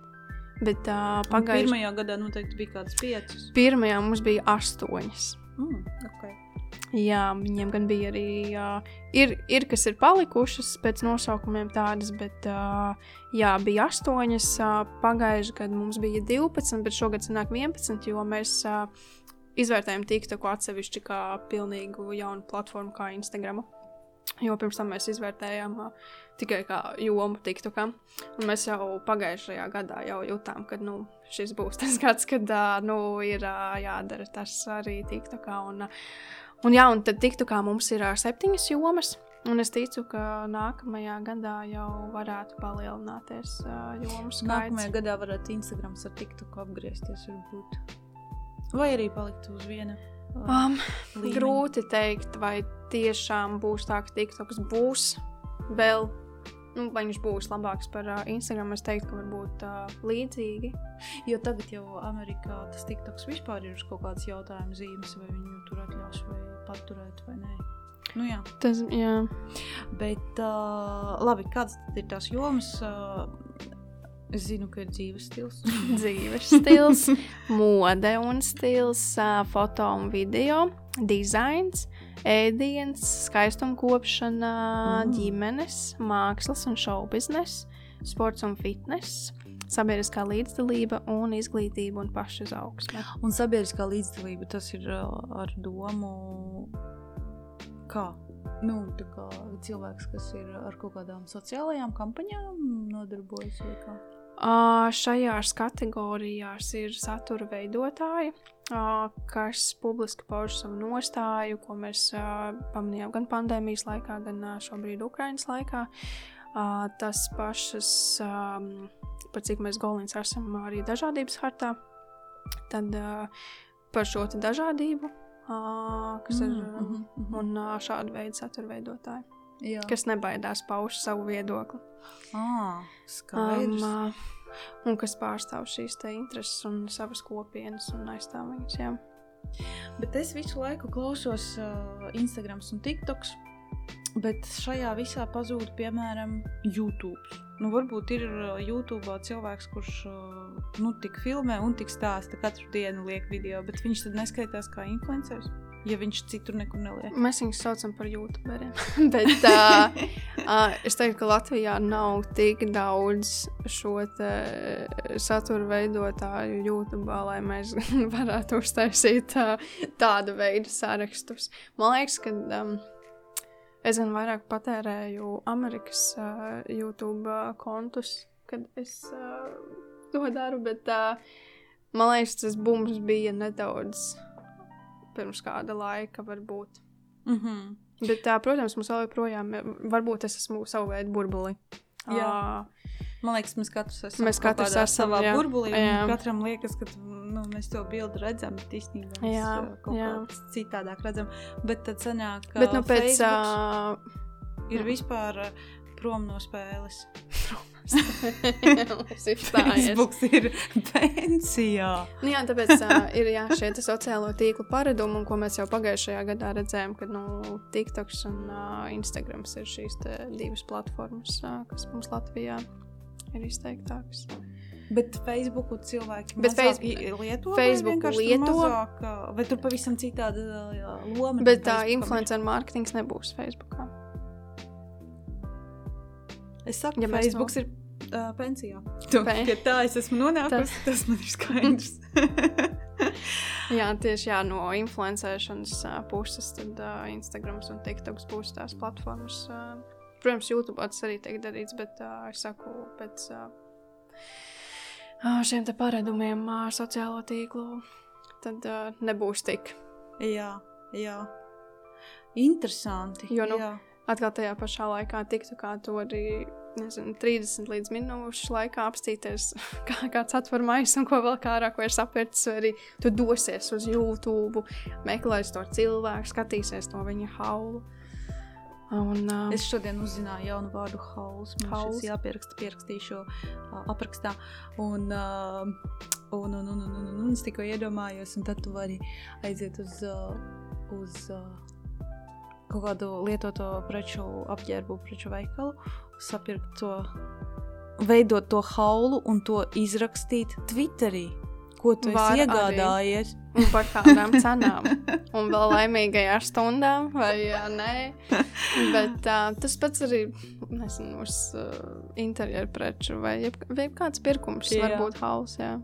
Speaker 2: Bet uh,
Speaker 1: pagājušajā pirmajā gadā noteikti bija kādas 5.
Speaker 2: Pirmajā mums bija 8.
Speaker 1: Mm, okay.
Speaker 2: Jā, viņiem gan bija arī. Uh, ir, ir, kas ir palikušas pēc nosaukumiem tādas, bet uh, jā, bija astoņas. Uh, Pagājušajā gadā mums bija 12, bet šogad sanāk 11, jo mēs uh, izvērtējam TikToku atsevišķi kā pilnīgu jaunu platformu, kā Instagram. Jo pirms tam mēs izvērtējām uh, tikai kā jomu TikTokam. Un mēs jau pagājušajā gadā jau jutām, ka nu, šis būs tas gads, kad uh, nu, ir uh, jādara tas arī TikTokā. Un, Un, jā, un tad tiktu kā mums ir septiņas jomas. Un es ticu, ka nākamajā gadā jau varētu palielināties jomu skaits.
Speaker 1: Nākamajā gadā varētu Instagrams ar TikToku apgriezties varbūt. Vai arī palikt uz viena.
Speaker 2: Um, līmeņa. grūti pateikt, vai tiešām būs tā, ka TikToks būs vēl nu, vai viņš būs labāks par uh, Instagram, es teiktu, ka varbūt uh, līdzīgi.
Speaker 1: Jo tagad jau Amerikā tas TikToks vispār ir uz kaut kādas jautājumu zīmes, vai viņu tur atļaus vai paturēt vai nē. Nu, jā.
Speaker 2: Tas, jā.
Speaker 1: Bet, uh, labi, kādas ir tās jomas? Uh, es zinu, ka ir dzīves stils.
Speaker 2: dzīves stils, mode un stils, foto un video, dizains, ēdiens, skaistumkopšana, mm. ģimenes, mākslas un šovu biznesa, sports un fitness. Sabiedriskā līdzdalība un izglītība un pašizaugsme.
Speaker 1: Un sabiedriskā līdzdalība tas ir ar domu, kā nu, kā cilvēks, kas ir ar kaut kādām sociālajām kampaņām nodarbojas.
Speaker 2: Šajās kategorijās ir satura veidotāji, kas publiski pauž savu nostāju, ko mēs pamanījām gan pandēmijas laikā, gan šobrīd Ukraiņas laikā. Tas pašas, par cik mēs Golins esam arī dažādības hartā, tad par šo dažādību, kas ir mm -hmm. un šādu veidu satura veidotāji. Jā. kas nebaidās paust savu viedokli.
Speaker 1: Ah, skaidrs. Um,
Speaker 2: un kas pārstāv šīs intereses un savas kopienas un aizstāv viņas. Jā.
Speaker 1: Bet es visu laiku klausos uh, Instagram un TikToks. Bet šajā visā pazūd, piemēram, YouTube. Nu, varbūt ir YouTube cilvēks, kurš nu, tik filmē un tik stāsta katru dienu, liek video, bet viņš tad neskaitās kā influenceris. Ja viņš citur nekur neliek.
Speaker 2: Mēs viņus saucam par youtuberiem. Bet uh, uh, es teiktu, ka Latvijā nav tik daudz šo satura veidotāju YouTube, lai mēs varētu uztaisīt uh, tādu veidu sarakstus. Man liekas, ka um, es gan vairāk patērēju Amerikas uh, YouTube uh, kontus, kad es uh, to daru, bet uh, man liekas, tas bums bija nedaudz pirms kāda laika, varbūt.
Speaker 1: Mm -hmm.
Speaker 2: Bet, tā, protams, mums vēl joprojām, varbūt es esmu savu veidu burbuli.
Speaker 1: Jā. Man liekas, mēs katrs esam,
Speaker 2: mēs katrs esam
Speaker 1: savā
Speaker 2: jā.
Speaker 1: burbulī.
Speaker 2: Jā.
Speaker 1: Katram liekas, ka nu, mēs to bildi redzam, bet īstenībā mēs
Speaker 2: Jā,
Speaker 1: kaut
Speaker 2: jā.
Speaker 1: kā citādāk redzam. Bet tad sanāk, ka
Speaker 2: Bet nu, pēc
Speaker 1: Facebooks
Speaker 2: uh,
Speaker 1: ir vispār uh, prom no spēles.
Speaker 2: Facebooks
Speaker 1: Facebooks ir pensijā.
Speaker 2: Nu, jā, tāpēc uh, ir jā, šie sociālo tīklu paradumi, un ko mēs jau pagājušajā gadā redzējām, ka nu, TikToks un uh, Instagrams ir šīs te divas platformas, uh, kas mums Latvijā ir izteiktākas.
Speaker 1: Bet Facebooku cilvēki
Speaker 2: Bet
Speaker 1: mazāk
Speaker 2: Face-
Speaker 1: i- lieto.
Speaker 2: Facebooku lieto.
Speaker 1: Mazāk, vai tur pavisam citāda loma?
Speaker 2: Bet tā
Speaker 1: ir?
Speaker 2: influencer mārketings nebūs Facebookā.
Speaker 1: Es saku,
Speaker 2: Ja
Speaker 1: ja
Speaker 2: mēs
Speaker 1: Facebooks ir uh, pensijā. Tu,
Speaker 2: Pe-
Speaker 1: pie tā es esmu nonākusi, tas, tas man ir skaidrs.
Speaker 2: Jā, tieši jā, no influencēšanas uh, puses, tad uh, Instagrams un TikToks būs tās platformas. Uh, protams, YouTube tas arī tiek darīts, bet uh, es saku, pēc uh, šiem te paradumiem uh, sociālo tīklu, tad uh, nebūs tik.
Speaker 1: jā, jā. Interesanti.
Speaker 2: Jo, nu,
Speaker 1: jā.
Speaker 2: Atkal tajā pašā laikā tiktu kā to arī. Nezinu, 30 līdz minūšu laikā apstīties, kā kāds atver maisu un ko vēl kā ārā, ko ir vai Arī tu dosies uz YouTube, meklēsi to cilvēku, skatīsies to viņa haulu. Un, uh,
Speaker 1: Es šodien uzzināju jaunu vārdu hauls.
Speaker 2: Hauls.
Speaker 1: jāpieraksta, pierakstīšu uh, aprakstā. Un, uh, un, un, un, un, un, un, un es tikko iedomājos, un tad tu vari aiziet uz, uh, uz uh, kaut kādu lietoto preču apģērbu, preču veikalu, sapirkt to, veidot to haulu un to izrakstīt Twitterī. Ko tu iegādājies?
Speaker 2: un par kādām cenām. Un vēl laimīgajā stundā, vai uh, nē. Bet uh, tas pats arī nezinu, uz uh, interjeru preču vai jeb, vai kāds pirkums
Speaker 1: Jā.
Speaker 2: var būt hauls. Jā.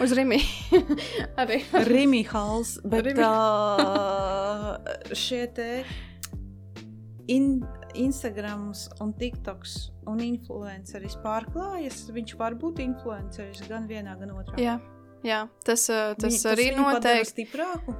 Speaker 2: Uz Rīgas arī.
Speaker 1: Rīmi Hals, bet
Speaker 2: Rimi.
Speaker 1: uh, šie te in, Instagrams un TikToks un influenceris pārklājas. Viņš var būt influenceris gan vienā, gan otrā.
Speaker 2: Jā, jā, tas, tas
Speaker 1: Viņ-
Speaker 2: arī noteikti
Speaker 1: stiprāku.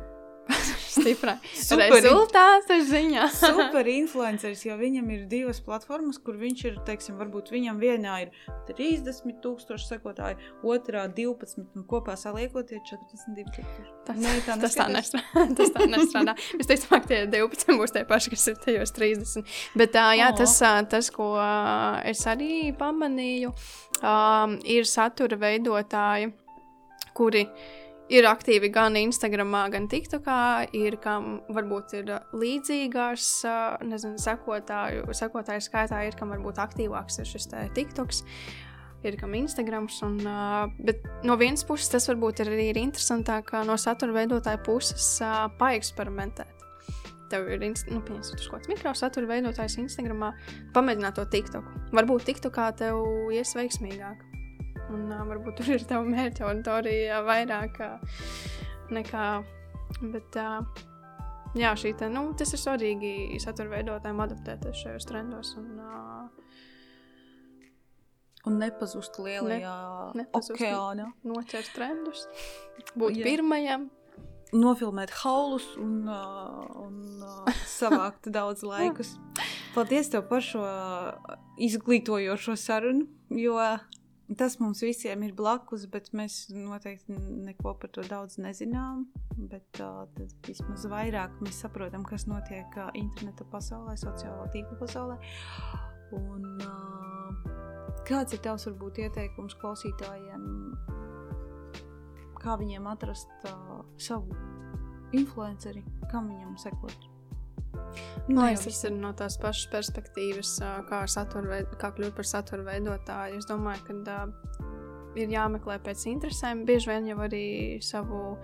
Speaker 2: stiprā.
Speaker 1: Super,
Speaker 2: Rezultātu ziņā.
Speaker 1: super influenceris, jo viņam ir divas platformas, kur viņš ir, teiksim, varbūt viņam vienā ir 30 tūkstoši sekotāji, otrā 12 un kopā saliekot ir 42 tūkstoši.
Speaker 2: Tas,
Speaker 1: Nē, tā
Speaker 2: tas tā nestrādā. Tas tā nestrādā. Visticamāk, tie 12 būs tie paši, kas ir tajos 30. Bet tā, jā, tas, tas, ko es arī pamanīju, um, ir satura veidotāji, kuri ir aktīvi gan Instagram, gan TikTokā, ir kam varbūt ir ā, līdzīgās, ā, nezinu, sekotāju, sekotāju skaitā, ir kam varbūt aktīvāks ir šis TikToks. Ir kam Instagrams, un, uh, bet no vienas puses tas varbūt ir arī ir interesantāk uh, no satura veidotāja puses uh, paeksperimentēt. Tev ir nu, tu kaut kāds mikrosatura veidotājs Instagramā, pamēģināt to TikToku. Varbūt TikTokā tev ies veiksmīgāk. Un uh, varbūt tur ir tava mērķa auditorija vairāk uh, nekā. Bet, uh, jā, šī te, nu, tas ir svarīgi satura veidotājiem adaptēties šajos trendos. Un, uh,
Speaker 1: Un nepazust lielajā
Speaker 2: nepazust.
Speaker 1: okeānā.
Speaker 2: noķert trendus, būt.
Speaker 1: Jā.
Speaker 2: pirmajam.
Speaker 1: nofilmēt haulus un, uh, un uh, savākt daudz laikus. Paldies tev par šo izglītojošo sarunu, jo tas mums visiem ir blakus, bet mēs noteikti neko par to daudz nezinām. Bet uh, vismaz vairāk mēs saprotam, kas notiek uh, interneta pasaulē, sociālā tīkla pasaulē. Un, uh, kāds ir tavs varbūt ieteikums klausītājiem? kā viņiem atrast uh, savu influenceri, kam viņam sekot.
Speaker 2: Man liekas, tas ir no tās pašas perspektīvas, kā, veid- kā kļūt par satura veidotāju. Es domāju, ka ir jāmeklē pēc interesēm. Bieži vien jau arī savu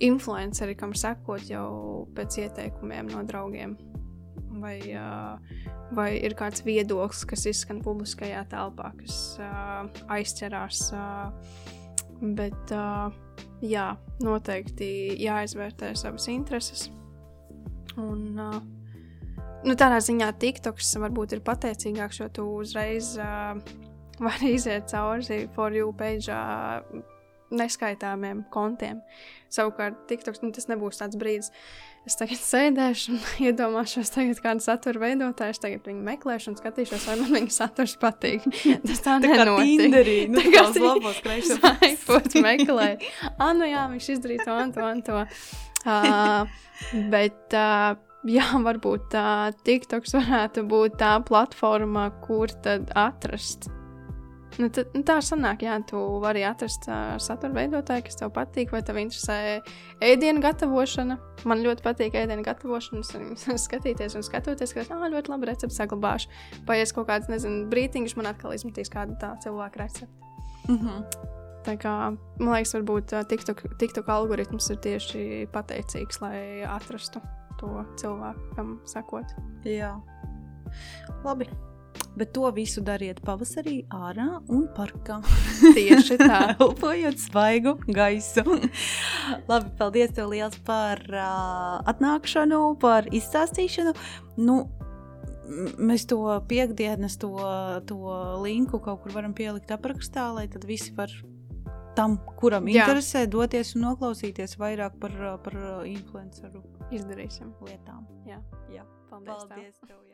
Speaker 2: influenceri, kam sekot jau pēc ieteikumiem no draugiem. Vai, vai ir kāds viedoklis, kas izskan publiskajā telpā, kas aizķerās. Bet, jā, noteikti jāizvērtē savas intereses. Un, uh, nu, tādā ziņā TikToks varbūt ir pateicīgāks, jo tu uzreiz uh, vari iziet cauri for you page. Uh, Neskaitāmiem kontiem. Savukārt, TikToks nu, tas nebūs tāds brīdis, es tagad sēdēšu un iedomāšos, tagad kādu satura veidotāju, es tagad viņu meklēšu un skatīšos, vai man viņa saturs patīk. Tas tā, tā nenotiek.
Speaker 1: Tinderī, nu, tā kā labos
Speaker 2: kreisot meklē. Ah, nu jā, viņš izdarīja to un to un to. Uh, bet uh, jā, varbūt tā TikToks varētu būt tā platforma, kur tad atrast. Nu, tad, nu, tā sanāk, jā, tu vari atrast uh, satura veidotāju, kas tev patīk, vai tev interesē ēdienu gatavošana. Man ļoti patīk ēdienu gatavošana, skatīties un skatoties, ka ah, ļoti labi recepti saglabāšu. Paies kaut kāds, nezinu, brītiņš, man atkal izmetīs kādu tā cilvēku recepti. Mm -hmm. Tā kā, man liekas, varbūt TikTok, algoritms ir tieši pateicīgs, lai atrastu to cilvēku, kam sakot.
Speaker 1: Jā, labi. Bet to visu dariet pavasarī, ārā un parkā.
Speaker 2: Tieši tā.
Speaker 1: Elpojot svaigu gaisu. Labi, paldies tev liels par uh, atnākšanu, par izstāstīšanu. Nu, mēs to piekdienas, to, to linku kaut kur varam pielikt aprakstā, lai tad visi var tam, kuram Jā. interesē, doties un noklausīties vairāk par, par influenceru
Speaker 2: izdarīsim
Speaker 1: lietām.
Speaker 2: Jā,
Speaker 1: Jā.
Speaker 2: paldies. paldies.